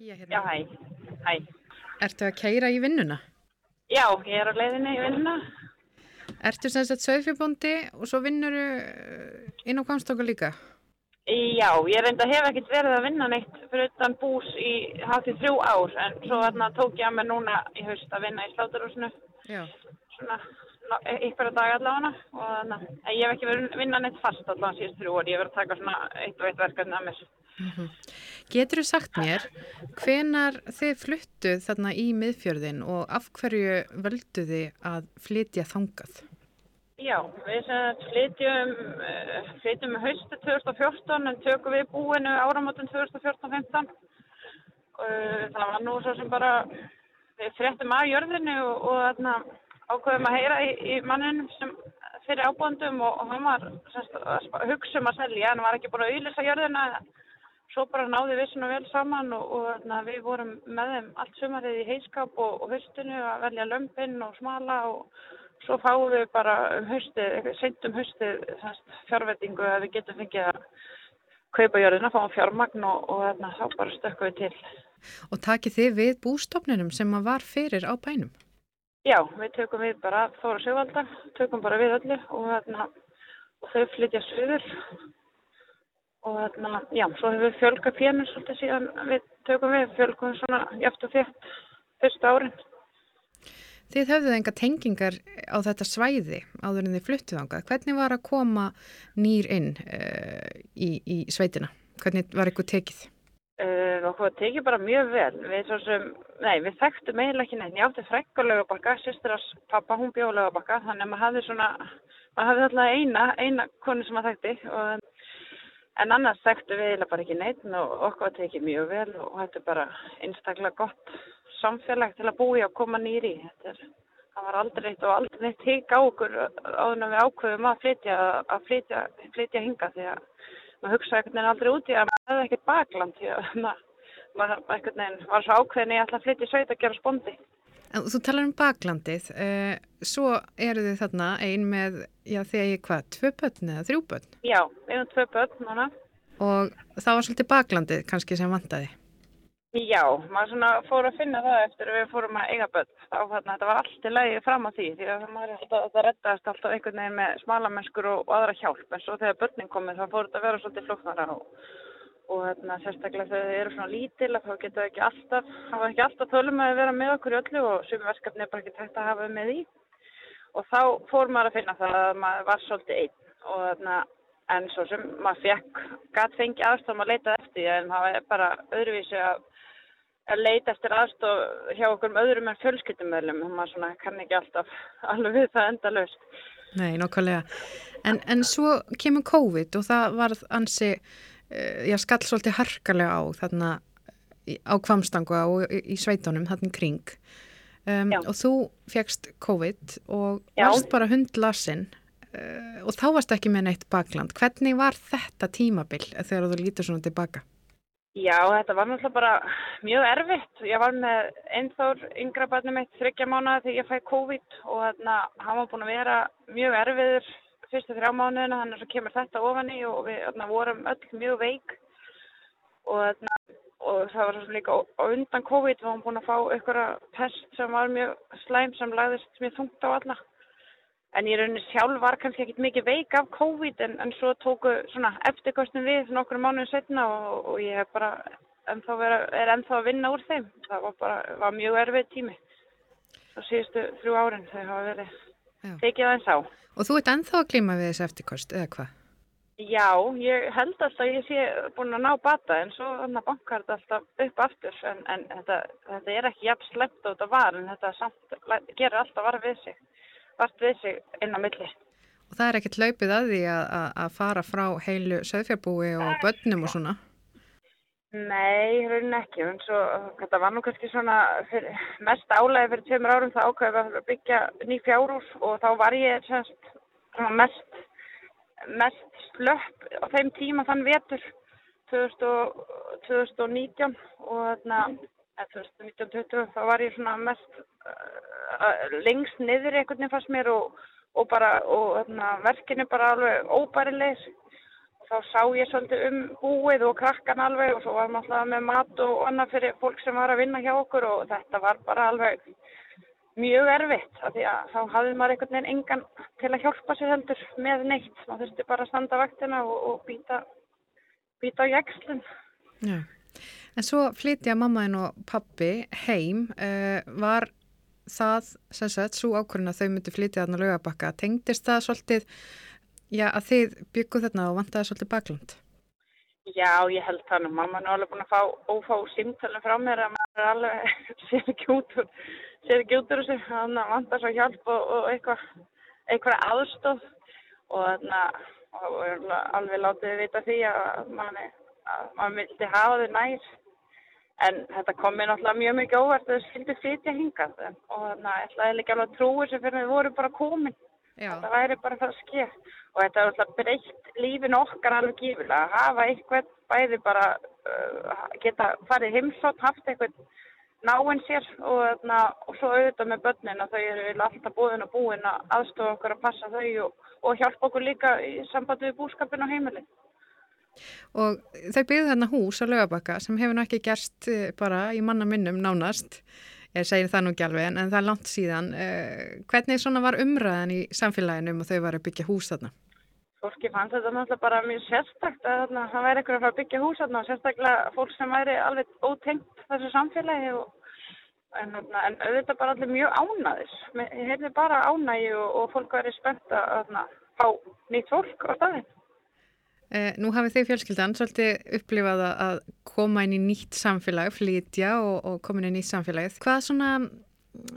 Já, hæ, hæ. Ertu að keira í vinnuna? Já, ég er á leiðinni í vinnuna. Ertu sem sagt sögfjörbóndi og svo vinnur inn á Kvamstokka líka? Já, ég reynda hef ekkert verið að vinna neitt fyrir utan bús í hátt í þrjú ár en svo þarna tók ég að mig núna í haust að vinna í sláturhúsinu Já. svona ykkur að dag allavega og þannig að ég hef ekki verið að vinna neitt fast allavega síðust þrjú ár, ég hef verið að taka svona eitt og eitt verkefni að mér. Getur þú sagt mér hvenar þið fluttuð þarna í miðfjörðin og af hverju völdu þið að flytja þangað? Já, við sagt flytjum, uh, flytjum haustu 2014 en tökum við búinu áramótin 2014-15. Uh, það var nú svo sem bara, við fréttum af jörðinu og, og þarna ákveðum að heyra í, í manninum sem fyrir ábúndum og, og hann var semst, að hugsa um að selja, hann var ekki búin að auðlýsa jörðina. Svo bara náði við svona vel saman og, og þarna, við vorum með þeim allt sumarið í heiskap og, og haustinu að velja lömpinn og smala og svo fáum við bara um haustið, seint um haustið semst, fjárvettingu að við getum fengið að kaupa jörðina, fáum fjármagn og, og þarna, þá bara stökkum við til. Og takið þið við bústofnunum sem að var fyrir á bænum? Já, við tökum við bara Þóra Sigvalda, tökum bara við öllu og, þarna, þau flytja suður og þarna, já, svo hefur við fjölga pjönur svolítið síðan við tökum við, fjölgum svona jæft og þétt fyrstu árin. Þið höfðuð enga tengingar á þetta svæði áður en þið fluttuð ánga. Hvernig var að koma nýr inn uh, í, í sveitina? Hvernig var eitthvað tekið? Uh, okkur tekið bara mjög vel. Við, sem, nei, við þekktum eiginlega ekki neitt. Ég átti frekk á lögabakka, sýstir ás pappa, hún bjóð lögabakka, þannig að maður hafði svona, maður hafði alltaf eina, eina konu sem maður þekkti. Og, en annars þekktu við eiginlega bara ekki neitt og okkur tekið mjög vel og þetta er bara einstaklega gott samfélag til að búi og koma nýri. Er, það var aldrei neitt og aldrei neitt hík á okkur áður en við ákveðum að flytja, að flytja, flytja hinga því að maður hugsaði einhvern veginn aldrei út í að maður hefði ekkert bakland því að maður einhvern veginn var svo ákveðin í að flytja sveit að gera spondi. En þú talar um baklandið, uh, svo eru þið þarna ein með, já þegar ég hvað, tvö börn eða þrjú börn? Já, erum tvö börn núna. Og það var svolítið baklandið kannski sem vantaði? Já, maður svona fór að finna það eftir að við fórum að eiga börn. Þá þarna, þetta var allt í lagi fram á því því að maður alltaf, það rettaðist alltaf einhvern veginn með smalamennskur og, og aðra hjálp. En svo þegar börnin komið þá fór þetta að vera svolítið flóknara og, og þarna, sérstaklega þegar þið eru svona lítil þá getur það ekki alltaf, hafa ekki alltaf tölum að vera með okkur í öllu og sumi verkefni er bara ekki tægt að hafa með í. Og þá fór maður að finna það að maður var svolítið einn og þarna en svo sem maður fekk, gæt fengi aðstofn að leita eftir en það var bara öðruvísi að að leita eftir aðstof hjá okkur um öðrum en fjölskyldumöðlum og maður svona kann ekki alltaf alveg við það enda löst. Nei, nokkulega. En, en svo kemur COVID og það var ansi, já, skall svolítið harkalega á þarna á kvamstangu og í, sveitunum þarna kring um, og þú fegst COVID og já. varst bara hundlasinn uh, og þá varst ekki með neitt bakland. Hvernig var þetta tímabill þegar þú lítur svona tilbaka? Já, þetta var náttúrulega bara mjög erfitt. Ég var með einþór yngra barnið mitt þryggja mánuða þegar ég fæði COVID og hann var búin að vera mjög erfiður fyrstu þrjá mánuðina þannig að svo kemur þetta ofan í og við þarna, vorum öll mjög veik og, þarna, og það var líka undan COVID var hann búin að fá einhverja test sem var mjög slæm sem lagðist mjög þungt á alla En ég raunin sjálf var kannski ekkit mikið veik af COVID en, en svo tóku svona eftirkostin við nokkur mánuðin setna og, og ég hef bara ennþá vera, er ennþá að vinna úr þeim. Það var bara, var mjög erfið tími. Svo síðustu þrjú árin þau hafa verið Tekið aðeins á. Og þú ert ennþá að klíma við þessu eftirkost, eða hvað? Já, ég held alltaf að ég sé búin að ná bata en svo að bankar þetta alltaf upp aftur en, en þetta, þetta er ekki jafn slept á þetta var en þetta samt, gerir alltaf varð við sig við sig inn á milli. Og það er ekkert hlaupið að því að, að fara frá heilu söðfjarbúi og börnum og svona? Nei, raunin ekki. Svo, þetta var nú kannski svona fyrir, mest álægi fyrir tveimur árum það ákveði að byggja ný fjárús og þá var ég semst, mest, mest slöpp á þeim tíma þann vetur 2019 og þarna 2019-2020 þá var ég svona mest uh, lengst niður einhvern veginn fannst mér og, og bara og þarna, verkinu bara alveg óbærilegis þá sá ég svolítið um búið og krakkan alveg og svo var maður alltaf með mat og annað fyrir fólk sem var að vinna hjá okkur og þetta var bara alveg mjög erfitt af því að þá hafði maður einhvern veginn engan til að hjálpa sér heldur með neitt. Maður þurfti bara að standa vaktina og, og býta, býta á jægslun Já. En svo flytja mammaðin og pappi heim, uh, var það sem sagt svo ákvörðin að þau myndi flytja þarna lögabakka, tengdist það svolítið já, að þið byggu þarna og vantaði svolítið bakland? Já, ég held það nú. Mamma er alveg búin að fá ófá símtölum frá mér að maður er alveg sér ekki út úr, sér ekki út úr þessu, þannig að vantar svo hjálp og, og eitthvað, eitthvað aðstof og þannig að alveg látið við vita því að maður vildi hafa þau nær En þetta kom mér náttúrulega mjög mikið óvart að það skildi flytja hingað og þannig að ég ætlaði ekki alveg að trúi sem fyrir við vorum bara komin. Já. Það væri bara það að skilja og þetta er alltaf breytt lífin okkar alveg gífilega að hafa eitthvað bæði bara uh, geta farið heimsótt, haft eitthvað náinn sér og, þarna, og svo auðvitað með börnin að þau eru alltaf búin og búin að aðstofa okkur að passa þau og, og hjálpa okkur líka í sambandi við búskapin og heimilin. Og þau byggðu þarna hús á lögabakka sem hefur náttúrulega ekki gerst eh, bara í manna minnum nánast, ég segir það nú ekki alveg en, en það er langt síðan. Eh, hvernig svona var umræðan í samfélaginu um að þau var að byggja hús þarna? Fólki fannst þetta náttúrulega bara mjög sérstakt að þarna, það væri eitthvað að fara að byggja hús þarna og sérstaklega fólk sem væri alveg ótengt þessu samfélagi og en, en auðvitað bara allir mjög ánæðis. Ég heyrði bara ánægi og, og fólk væri spennt að fá nýtt fólk á staðin. Eh, nú hafið þið fjölskyldan svolítið upplifað að koma inn í nýtt samfélag, flytja og, og koma inn í nýtt samfélagið. Hvað, svona,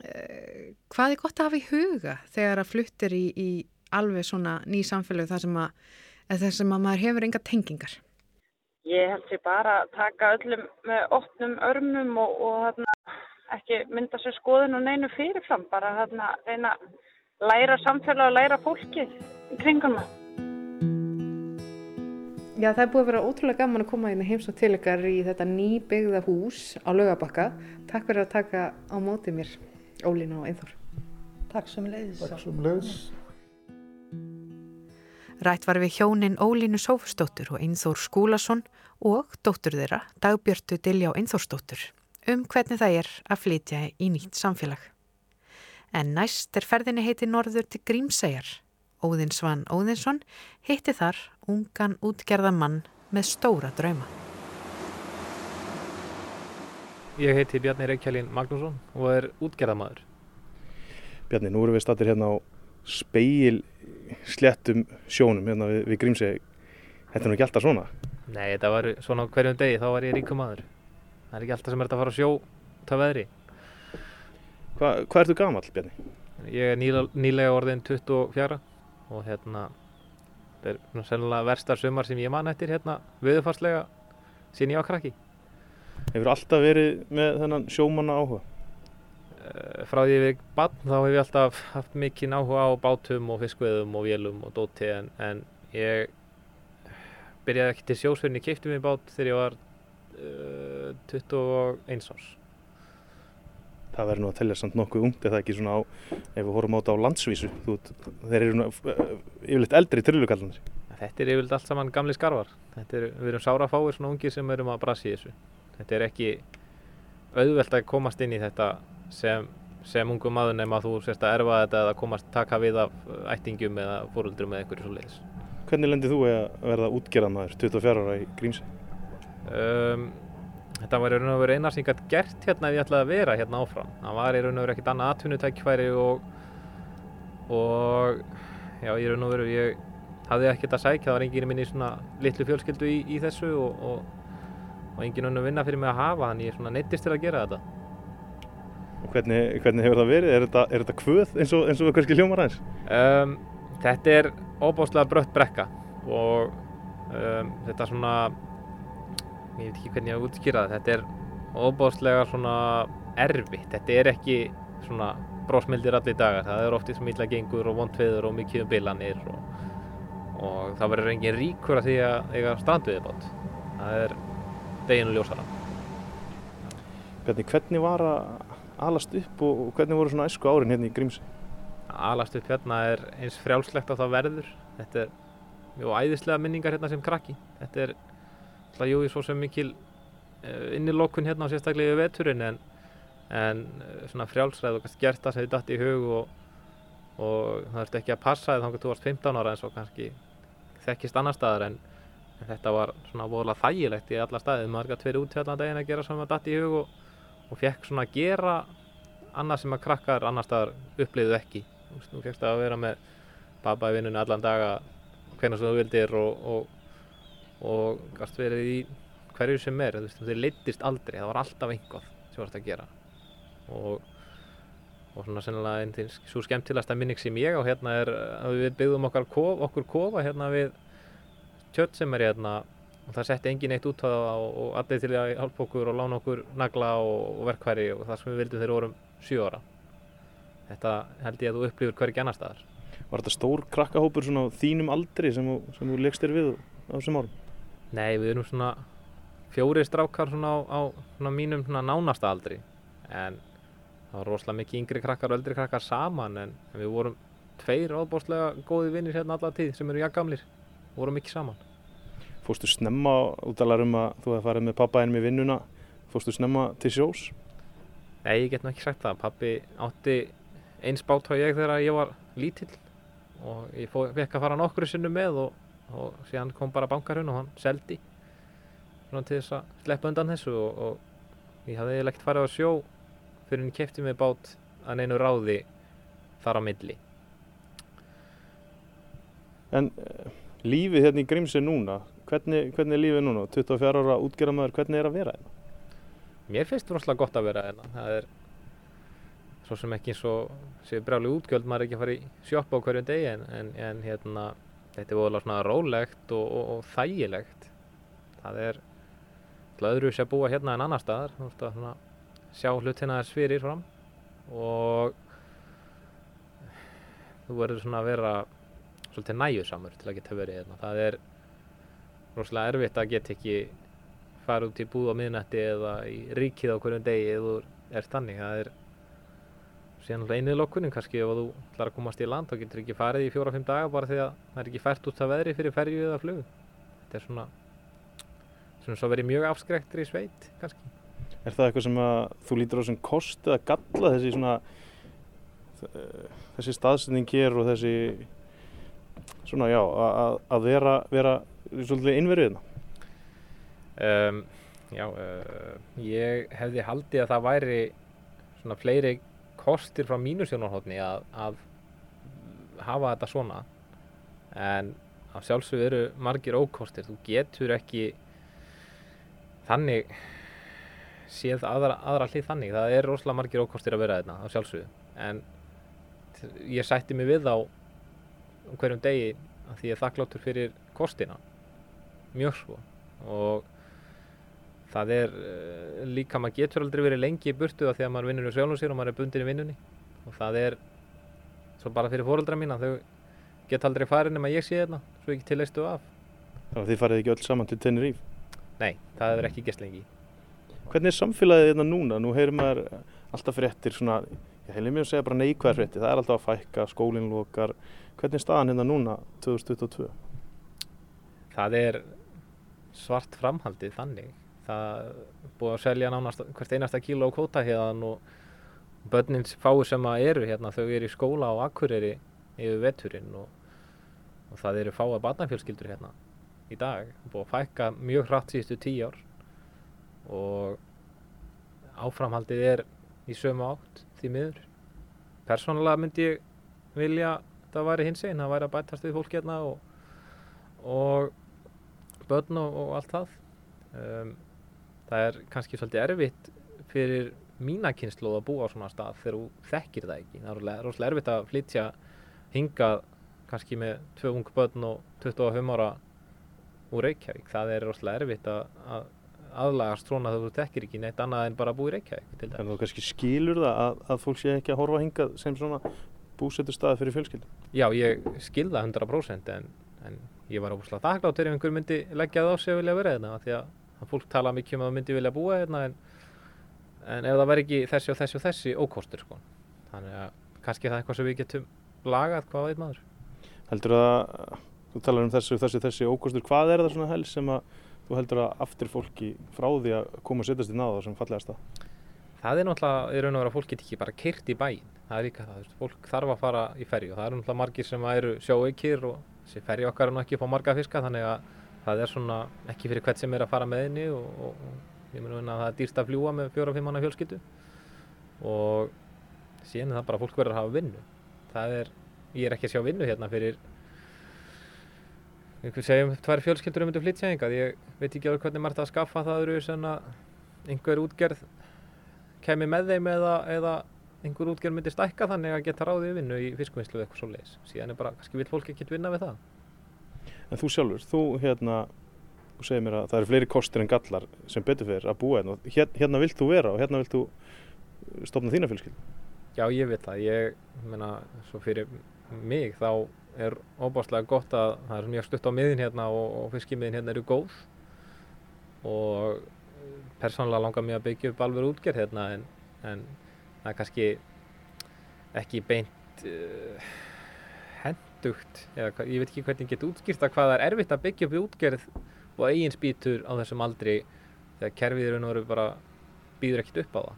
eh, hvað er gott að hafa í huga þegar að fluttir í, í alveg svona ný samfélag þar sem að, þar sem að maður hefur enga tengingar? Ég held sér bara að taka öllum með óttnum örmum og, og þarna, ekki mynda sér skoðun og neinu fyrirfram, bara þarna, reyna að læra samfélag og læra fólki í kringum það. Já, það er búið að vera ótrúlega gaman að koma inn í heimsótt til ykkar í þetta nýbyggða hús á lögabakka. Takk fyrir að taka á mótið mér, Ólína og Einþór. Takk sem leiðis. Takk sem leiðis. Rætt var við hjónin Ólínu Sófustóttur og Einþór Skúlason og dóttur þeirra, Dagbjörtu Diljá Einþórsdóttur, um hvernig það er að flytja í nýtt samfélag. En næst er ferðinni heiti Norður til Grímsæjar. Óðinsvann Óðinsson hitti þar ungan útgerðamann með stóra drauma. Ég heiti Bjarni Reykjælín Magnússon og er útgerðamadur. Bjarni, nú erum við statir hérna á speil slettum sjónum hérna við, við Grímseg. Þetta er nú ekki alltaf svona? Nei, þetta var svona hverjum degi, þá var ég ríkum maður. Það er ekki alltaf sem er þetta að fara að sjó það veðri. Hva, hvað ertu gamall, Bjarni? Ég er nýlega orðin 24 og hérna þetta er sennilega verstar sumar sem ég man eftir hérna viðfarslega sín ég á krakki. Hefur alltaf verið með þennan sjómanna áhuga? Frá því við bann þá hef ég alltaf haft mikinn áhuga á bátum og fiskveðum og vélum og dóti en, en ég byrjaði ekki til sjósverðin, ég keipti mér bát þegar ég var uh, 21 árs. Það verður nú að tellja samt nokkuð ungt eða ekki svona á, ef við horfum á þetta á landsvísu, þú, þeir eru nú yfirleitt eldri trillukallanir. Þetta er yfirleitt allt saman gamli skarvar. Er, við erum sárafáir svona ungir sem erum að brasi í þessu. Þetta er ekki auðvelt að komast inn í þetta sem, sem ungum maður nema að þú sérst að erfa þetta eða komast taka við af ættingum eða fóröldrum eða einhverju svo leiðis. Hvernig lendir þú að verða útgerðanmaður 24 ára í Grímsi? Um, þetta var í raun og veru eina sem ég gæti gert hérna ef ég ætlaði að vera hérna áfram. Það var í raun og veru ekkert annað atvinnutækifæri og, og já, í raun og veru ég hafði ekkert að sækja, það var enginn minn í svona litlu fjölskyldu í, í þessu og, og, og enginn önnu vinna fyrir mig að hafa, þannig ég svona neittist til að gera þetta. Og hvernig, hvernig hefur það verið? Er þetta, er þetta kvöð eins og, eins og kannski hljómar aðeins? Um, þetta er óbáslega brött brekka og um, þetta svona, ég veit ekki hvernig ég hafa útskýrað, þetta er óbáslega svona erfitt, þetta er ekki svona brósmildir allir dagar, það er oftið sem illa gengur og vondveður og mikið um bilanir og, og það verður engin ríkur að því að eiga strandviðibátt, það er deginu ljósara. Hvernig, hvernig var að alast upp og hvernig voru svona æsku árin hérna í Grímsi? Alast upp hérna er eins frjálslegt á það verður. Þetta er mjög æðislega minningar hérna sem krakki. Þetta er alltaf jú í svo sem mikil innilokun hérna á sérstaklega við veturinn en, en svona frjálsræð og kannski gert það sem þið dætt í hug og, og það ert ekki að passa þið þá kannski þú varst 15 ára eins og kannski þekkist annar staðar en, en þetta var svona voðalega þægilegt í alla staðið. Maður gæti verið út hérna daginn að gera það dætt í hug og og fekk svona að gera annað sem að krakkar annar staðar uppliðu ekki. Þú veist, þú fekkst að vera með vinnunni allan daga hvernig sem þú vildir og, og, og gæst verið í hverju sem er. Þeir leittist aldrei, það var alltaf einhvað sem varst að gera. Og, og svona sennilega einn til svo skemmtilegasta minning sem ég á hérna er að við byggðum kof, okkur kofa hérna við tjött sem er hérna og það setti engin eitt út á það og allir til að hjálpa okkur og lána okkur nagla og, og verkværi og það sem við vildum þegar vorum 7 ára. Þetta held ég að þú upplifur hverjir annar staðar. Var þetta stór krakkahópur svona á þínum aldri sem, þú leggst þér við á þessum árum? Nei, við erum svona fjóri strákar svona á, á svona mínum svona nánasta aldri en það var rosalega mikið yngri krakkar og eldri krakkar saman en, en við vorum tveir ábúrslega góði vinnir hérna alla tíð sem eru jakkamlir og vorum mikið saman. Fórstu snemma útalar um að þú hefði farið með pappa ennum í vinnuna, fórstu snemma til sjós? Nei, ég get nú ekki sagt það. Pappi átti eins bát á ég þegar ég var lítill og ég fekk að fara nokkru sinnu með og, og síðan kom bara bankarhund og hann seldi svona til þess að sleppa undan þessu og, og ég hafði ekkert farið á sjó fyrir henni kefti mig bát að neinu ráði þar á milli. En uh, lífið hérna í Grímsi núna, hvernig, hvernig er lífið núna? 24 ára útgerðamæður, hvernig er að vera hérna? Mér finnst rosalega gott að vera hérna. Það er svo sem ekki eins og séu brjáli útgjöld, maður er ekki að fara í sjoppa á hverjum degi en, en, en hérna, þetta er voðalega svona rólegt og, og, og þægilegt. Það er öðru að búa hérna en annar staðar, svona, sjá hlutina þess fyrir fram og þú verður svona að vera svolítið næjusamur til að geta verið hérna. Það er rosalega erfitt að geta ekki fara út í búð á miðnætti eða í ríkið á hverjum degi eða er þannig. Það er síðan einu lokkunin kannski ef þú ætlar að komast í land þá getur ekki farið í fjóra-fimm daga bara því að það er ekki fært út af veðri fyrir ferju eða flug. Þetta er svona svona svo verið mjög afskrektur í sveit kannski. Er það eitthvað sem að þú lítur á sem kost eða galla þessi svona þessi staðsending hér og þessi svona já að, vera, vera svolítið innverðina? Um, já, uh, ég hefði haldið að það væri svona fleiri kostir frá mínu sjónarhóttni að, að hafa þetta svona. En af sjálfsög eru margir ókostir, þú getur ekki þannig séð aðra, aðra hlið þannig, það er rosalega margir ókostir að vera þetta á sjálfsögðu. En ég sætti mig við á hverjum degi að því ég er þakkláttur fyrir kostina. Mjög svo. Og það er líka, maður getur aldrei verið lengi í burtu af því að maður vinnur í sjálfum sér og maður er bundin í vinnunni og það er svo bara fyrir fóröldra mína, þau geta aldrei farið nema ég sé þetta, svo ekki tilleistu af Þannig að þið farið ekki öll saman til Tenerife? Nei, það hefur ekki gæst lengi. Hvernig er samfélagið hérna núna? Nú heyrir maður alltaf fréttir svona, ég heilir mér að segja bara neikvæðar fréttir, það er alltaf að fækka, skólinn lokar. Hvernig er staðan hérna núna 2022? Það er svart framhaldið þannig. Það búið að selja nánast hvert einasta kíló á kvóta hérna og börnin fáið sem að eru hérna, þau eru í skóla á Akureyri yfir veturinn og, og það eru fáið barnafjölskyldur hérna í dag, búið að fækka mjög hratt síðustu tíu ár og áframhaldið er í sömu átt því miður. Persónulega myndi ég vilja það væri hins einn, það væri að bætast við fólk hérna og, og börn og, og allt það. Um, það er kannski svolítið erfitt fyrir mína kynslu að búa á svona stað þegar þú þekkir það ekki. Það er rosalega erfitt að flytja hingað kannski með tvö ung börn og 25 ára úr Reykjavík. Það er rosalega erfitt að, að aðlagast svona þegar þú tekkir ekki neitt annað en bara að búa í Reykjavík. En þú kannski skilur það að, að fólk sé ekki að horfa hingað sem svona búsettur staði fyrir fjölskyldum? Já, ég skil það 100% en, en ég var óslátt aðgláttur ef einhver myndi leggja það á sig að vilja vera hérna því að, að fólk tala mikið um að myndi vilja búa hérna en, en ef það verð ekki þessi og þessi og þessi ókostur sko. Þannig að kannski það er eitthvað sem við getum lagað hvað veit maður. Heldur að þú talar um þessu, þessi, þessi ókostur, hvað er það svona helst sem að þú heldur að aftur fólki frá því að koma og setjast í náða sem fallegast það? Það er náttúrulega, í raun og vera að fólk get ekki bara kyrt í bæinn, það er líka það, fólk þarf að fara í ferju og það eru náttúrulega margir sem eru sjóeikir og þessi ferju okkar er nú ekki að fá marga fiska þannig að það er svona ekki fyrir hvert sem er að fara með henni og, og, og ég mun að það er dýrst að fljúa með fjóra-fimm manna fjölskyldu. Og síðan er það bara fólk verður að hafa vinnu, það er, ég er ekki að sjá vinnu hérna fyrir einhver segjum tvær fjölskyldur um þetta flytja engað ég veit ekki alveg hvernig maður þetta að skaffa það eru sem að einhver útgerð kemi með þeim eða, eða einhver útgerð myndi stækka þannig að geta ráðið vinnu í fiskvinnslu eða eitthvað svo leiðis síðan er bara, kannski vil fólk ekki vinna við það En þú sjálfur, þú hérna þú segir mér að það eru fleiri kostir en gallar sem betur fyrir að búa hérna hérna, hérna vilt þú vera og hérna vilt þú stopna þína fjölskyld Já, ég vil það, ég meina, svo fyrir mig þá er óbáslega gott að það er mjög stutt á miðin hérna og, og fiskimiðin hérna eru góð. Og persónulega langar mér að byggja upp alveg útgerð hérna en, en það er kannski ekki beint uh, hendugt eða ég veit ekki hvernig ég get útskýrt að hvað er erfitt að byggja upp útgerð og eigin spýtur á þessum aldri þegar kerfið eru nú bara býður ekkert upp á það.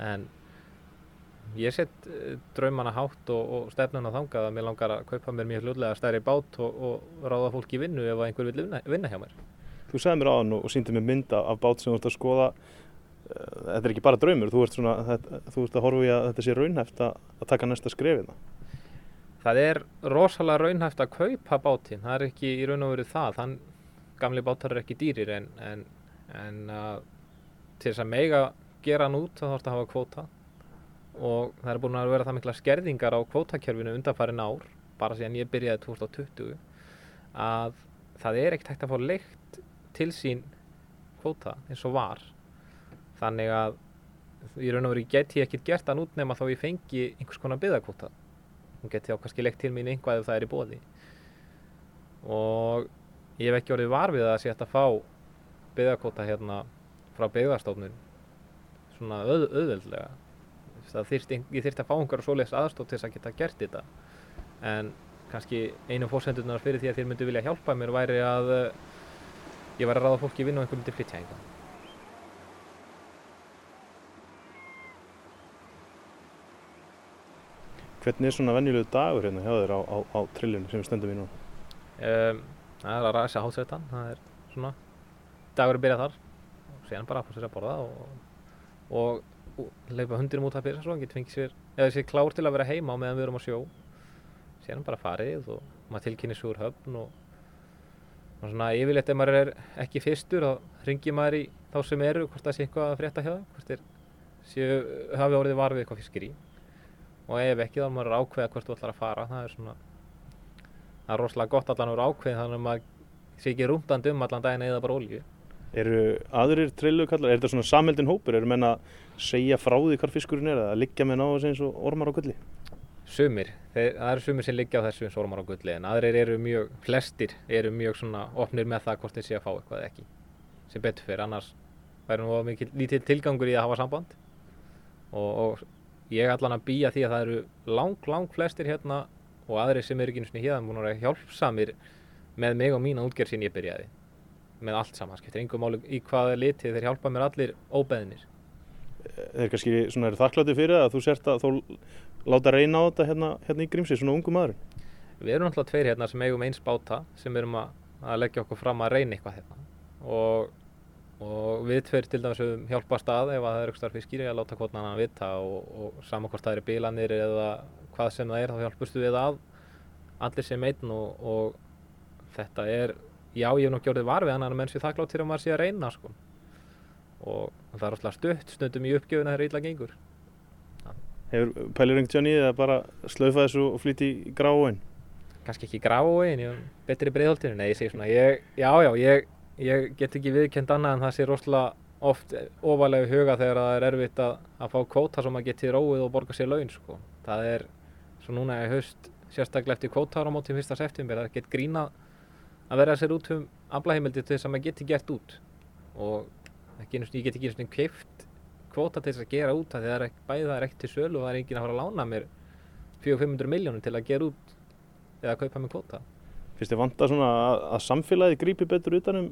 En ég set draumana hátt og, og stefnuna þangað að mér langar að kaupa mér mjög hlutlega stærri bát og, og ráða fólk í vinnu ef einhver vil vinna, vinna hjá mér. Þú sagði mér á hann og síndi mér mynda af bát sem þú ert að skoða. Þetta er ekki bara draumur, þú ert, svona, þetta, þú ert að horfa í að þetta sé raunhæft að, að taka næsta skrefið það. Það er rosalega raunhæft að kaupa bátinn, það er ekki í raun og veru það, þann gamli bátar er ekki dýrir en, en, en uh, til þess að mega gera hann út þá þarf þetta að hafa kvóta og það er búin að vera það mikla skerðingar á kvótakerfinu undanfærin ár, bara síðan ég byrjaði 2020, að það er ekkert hægt að fá leikt til sín kvóta eins og var. Þannig að í raun og veru get ég ekkert gert hann út nema þá ég fengi einhvers konar byggðakvóta hún geti á kannski leikt til mín einhvað ef það er í bóði og ég hef ekki orðið varfið að sé að fá byggðakóta hérna frá byggðarstofnun svona auð, auðveldlega. Þyrst, ég þyrst að fá einhverja svoleiðs aðstótt til þess að geta gert þetta. En kannski einu fórsendunar fyrir því að þér myndu vilja hjálpa mér væri að eh, ég var að ráða fólki vinna og einhver myndi flytja einhver Hvernig er svona venjulegu dagur hérna hjá þér á, á, á trillinu sem við stöndum í núna? Um, það er að ræsa hátsetan, það er svona dagur að byrja þar og séðan bara að fá sér að borða og, og, og leipa hundinum út að byrja svo, hann getur fengið sér, eða sér klár til að vera heima á meðan við erum á sjó séðan bara farið og maður tilkynir svo úr höfn og, og svona yfirleitt ef maður er ekki fyrstur þá ringir maður í þá sem eru hvort það sé eitthvað að frétta hjá það, hvort þeir séu, hafi orðið varfið eitthvað fiskir í og ef ekki þá maður er ákveða hvert þú ætlar að fara. Það er svona það er rosalega gott allan að vera ákveð þannig að maður sé ekki rúndandi um allan daginn eða bara olju Eru aðrir trillukallar, er þetta svona samheldin hópur, eru menn að segja frá því hvar fiskurinn er eða liggja með náðu eins og ormar á gulli? Sumir, þeir, það eru sumir sem liggja á þessu eins og ormar á gulli en aðrir eru mjög, flestir eru mjög svona opnir með það hvort þeir sé að fá eitthvað ekki sem betur fyrir, annars væri nú mikið lítið tilgangur í að hafa samband. Og, og ég allan að býja því að það eru lang, lang flestir hérna og aðri sem eru ekki eins og hérna búin að vera hjálpsamir með mig og mína útgerð sín ég byrjaði. Með allt saman, skemmtir yngum máli í hvaða liti þeir hjálpa mér allir óbeðinir Þeir kannski svona eru þakklátti fyrir að þú sért að þú láta reyna á þetta hérna, hérna í Grímsi, svona ungu maður. Við erum alltaf tveir hérna sem eigum eins báta sem erum að, að leggja okkur fram að reyna eitthvað hérna. Og og við tveir til dæmis höfum hjálpast að ef að það er eitthvað fiskir að láta hvort annan vita og, og saman hvort það eru bílanir eða hvað sem það er þá hjálpustu við að allir sem einn og, og þetta er, já ég hef nokkið orðið varfið annar menn sem þakklátt til að maður sé að reyna sko. og það er alltaf stutt stundum í uppgjöfuna þegar illa gengur Hefur pælir rengt Johnny eða bara slaufa þessu og flytti í gráin? Kannski ekki gráin, ég hef betri breiðholtinu, nei ég segi svona, ég, ég ég get ekki viðkend annað en það sé rosalega oft ofalega huga þegar það er erfitt að, að fá kvóta sem að geti róið og borga sér laun sko. það er, svo núna er haust sérstaklega eftir kvótaður á móti fyrsta september það get grína að vera sér út um aflaheimildi til þess að maður geti gert út og ekki, ég get ekki eins og keift kvóta til þess að gera út það er ekki, bæði það er ekkert til sölu og það er engin að fara að lána mér 400-500 miljónir til að gera út eða að kaupa mér kvóta Fyrst svona að, að samfélagi grípi betur utanum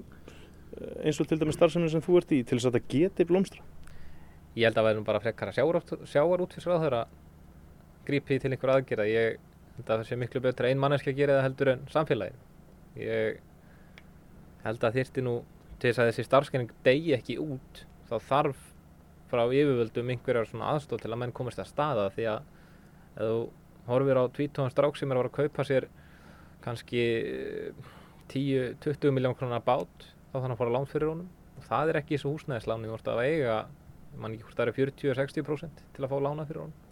eins og til dæmis starfseminn sem þú ert í til þess að þetta geti blómstra? Ég held að það verðum bara frekar að sjáar út fyrir svo að það að grípi til einhver aðgerða. Ég held að það sé miklu betur ein manneski að gera það heldur en samfélagin. Ég held að þýrti nú til þess að þessi starfskenning degi ekki út þá þarf frá yfirvöldum einhverjar svona aðstóð til að menn komast að staða því að ef þú horfir á tvítóðan strák sem er að kaupa sér kannski 10-20 miljón krónar bát þannig að fara lán fyrir honum. Og það er ekki þessu húsnæðisláni þú ert að eiga, mann ekki hvort það er 40-60% til að fá lána fyrir honum.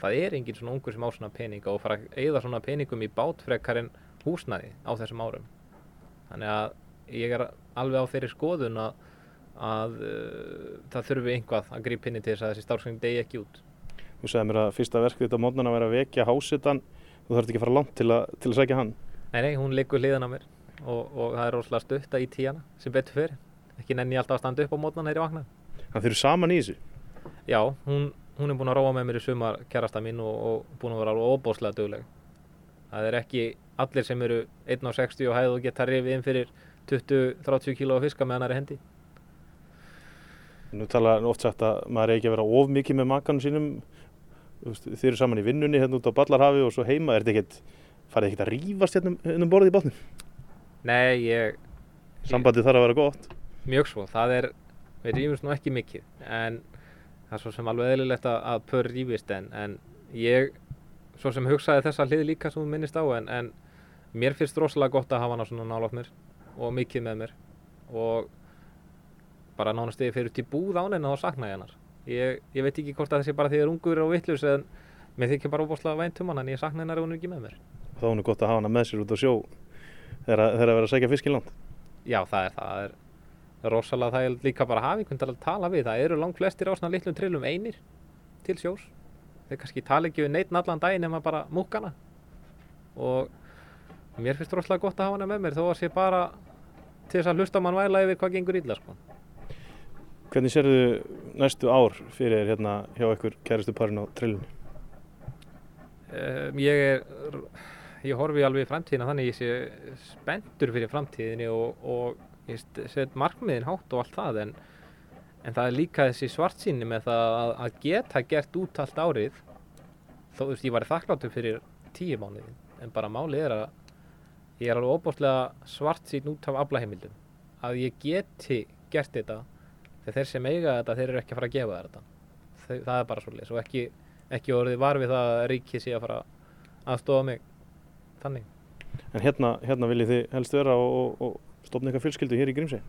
Það er enginn svona ungur sem á svona peninga og fara að eigða svona peningum í bátfrekar en húsnæði á þessum árum. Þannig að ég er alveg á þeirri skoðun að, að uh, það þurfi einhvað að grípa inn í til þess að þessi starfsgöng degi ekki út. Þú sagði mér að fyrsta verkið þetta mótnan að vera að vekja hásitan þú þarf ekki að fara langt til að, til að segja hann. Nei, nei, hún liggur hliðan á mér og, og það er rosalega stutta í tíana sem betur fyrir. Ekki nenni alltaf að standa upp á mótnan ég vakna. Þannig að þeir eru saman í þessu? Já, hún, hún er búin að róa með mér í sumar kærasta mín og, og búin að vera alveg óbóslega dögleg. Það er ekki allir sem eru 1,60 og hæðu og geta rifið inn fyrir 20-30 kíló fiska með hannari hendi. Nú tala oft sagt að maður er ekki að vera of mikið með makanum sínum. Þeir eru saman í vinnunni hérna út á Ballarhafi og svo heima. Er þetta ekkert, farið ekkert að rýfast hérna um, um borðið í bátnum? Nei, ég... Sambandi þarf að vera gott. Mjög svo. Það er, við rífumst nú ekki mikið en það er svo sem alveg eðlilegt að, að pör rífist en, en ég svo sem hugsaði þessa hlið líka sem þú minnist á en, en mér finnst rosalega gott að hafa hana svona nálátt mér og mikið með mér og bara nánast eða fyrir til búð án en þá sakna ég hennar ég, ég veit ekki hvort að þessi bara því að ég er ungur og vittlus en mér þykir bara óbúslega vænt um hann en ég sakna hennar ef hún er ekki með mér Þá er nú gott að hafa hana með sér út á sjó þegar að vera að segja fiskiland Já, það er það, það er rosalega það er líka bara að hafa einhvern til að tala við það eru langt flestir á svona litlum trillum einir til sjós þeir kannski tala ekki við neitt allan daginn nema bara múkana og mér finnst rosalega gott að hafa hana með mér þó að sé bara til þess að hlusta mann væla yfir hvað gengur illa sko. Hvernig sérðu næstu ár fyrir hérna hjá ykkur kæristu parin á trillunni? Um, ég er ég horfi alveg í framtíðina þannig ég sé spenntur fyrir framtíðinni og, og ég set markmiðin hátt og allt það en, en það er líka þessi svartsýni með það að, að geta gert út allt árið. Þó þú veist ég var þakkláttur fyrir tíu mánuðin en bara málið er að ég er alveg óbúrslega svartsýn út af aflaheimildum. Að ég geti gert þetta þegar þeir sem eiga þetta þeir eru ekki að fara að gefa þetta. Það, er bara svolítið og ekki, ekki orðið var við það að ríkið sé að fara aðstofa mig þannig. En hérna, hérna viljið þið helst vera og, og, og stofna eitthvað fjölskyldu hér í Grímsei?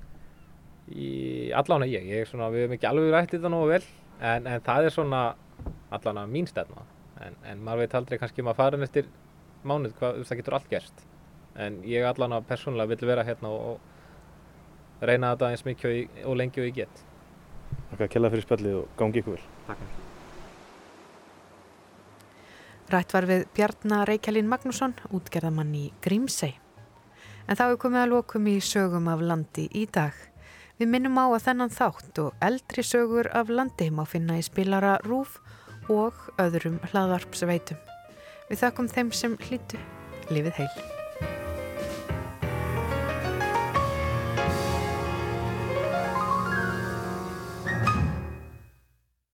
Í allána ég, ég er svona, við hefum ekki alveg rætt þetta nógu vel en, en það er svona allána mín stefna en, en maður veit aldrei kannski maður farin eftir mánuð hvað það getur allt gerst en ég allána persónulega vil vera hérna og, og reyna þetta eins mikið og lengi og ég get. Takk að kella fyrir spjallið og gangi ykkur vel. Takk. Rætt var við Bjarnar Reykjælín Magnússon, útgerðamann í Grímsei. En þá er komið að lokum í sögum af landi í dag. Við minnum á að þennan þátt og eldri sögur af landi má finna í spilara Rúf og öðrum hlaðvarpsveitum. Við þakkum þeim sem hlýtu. Lifið heil.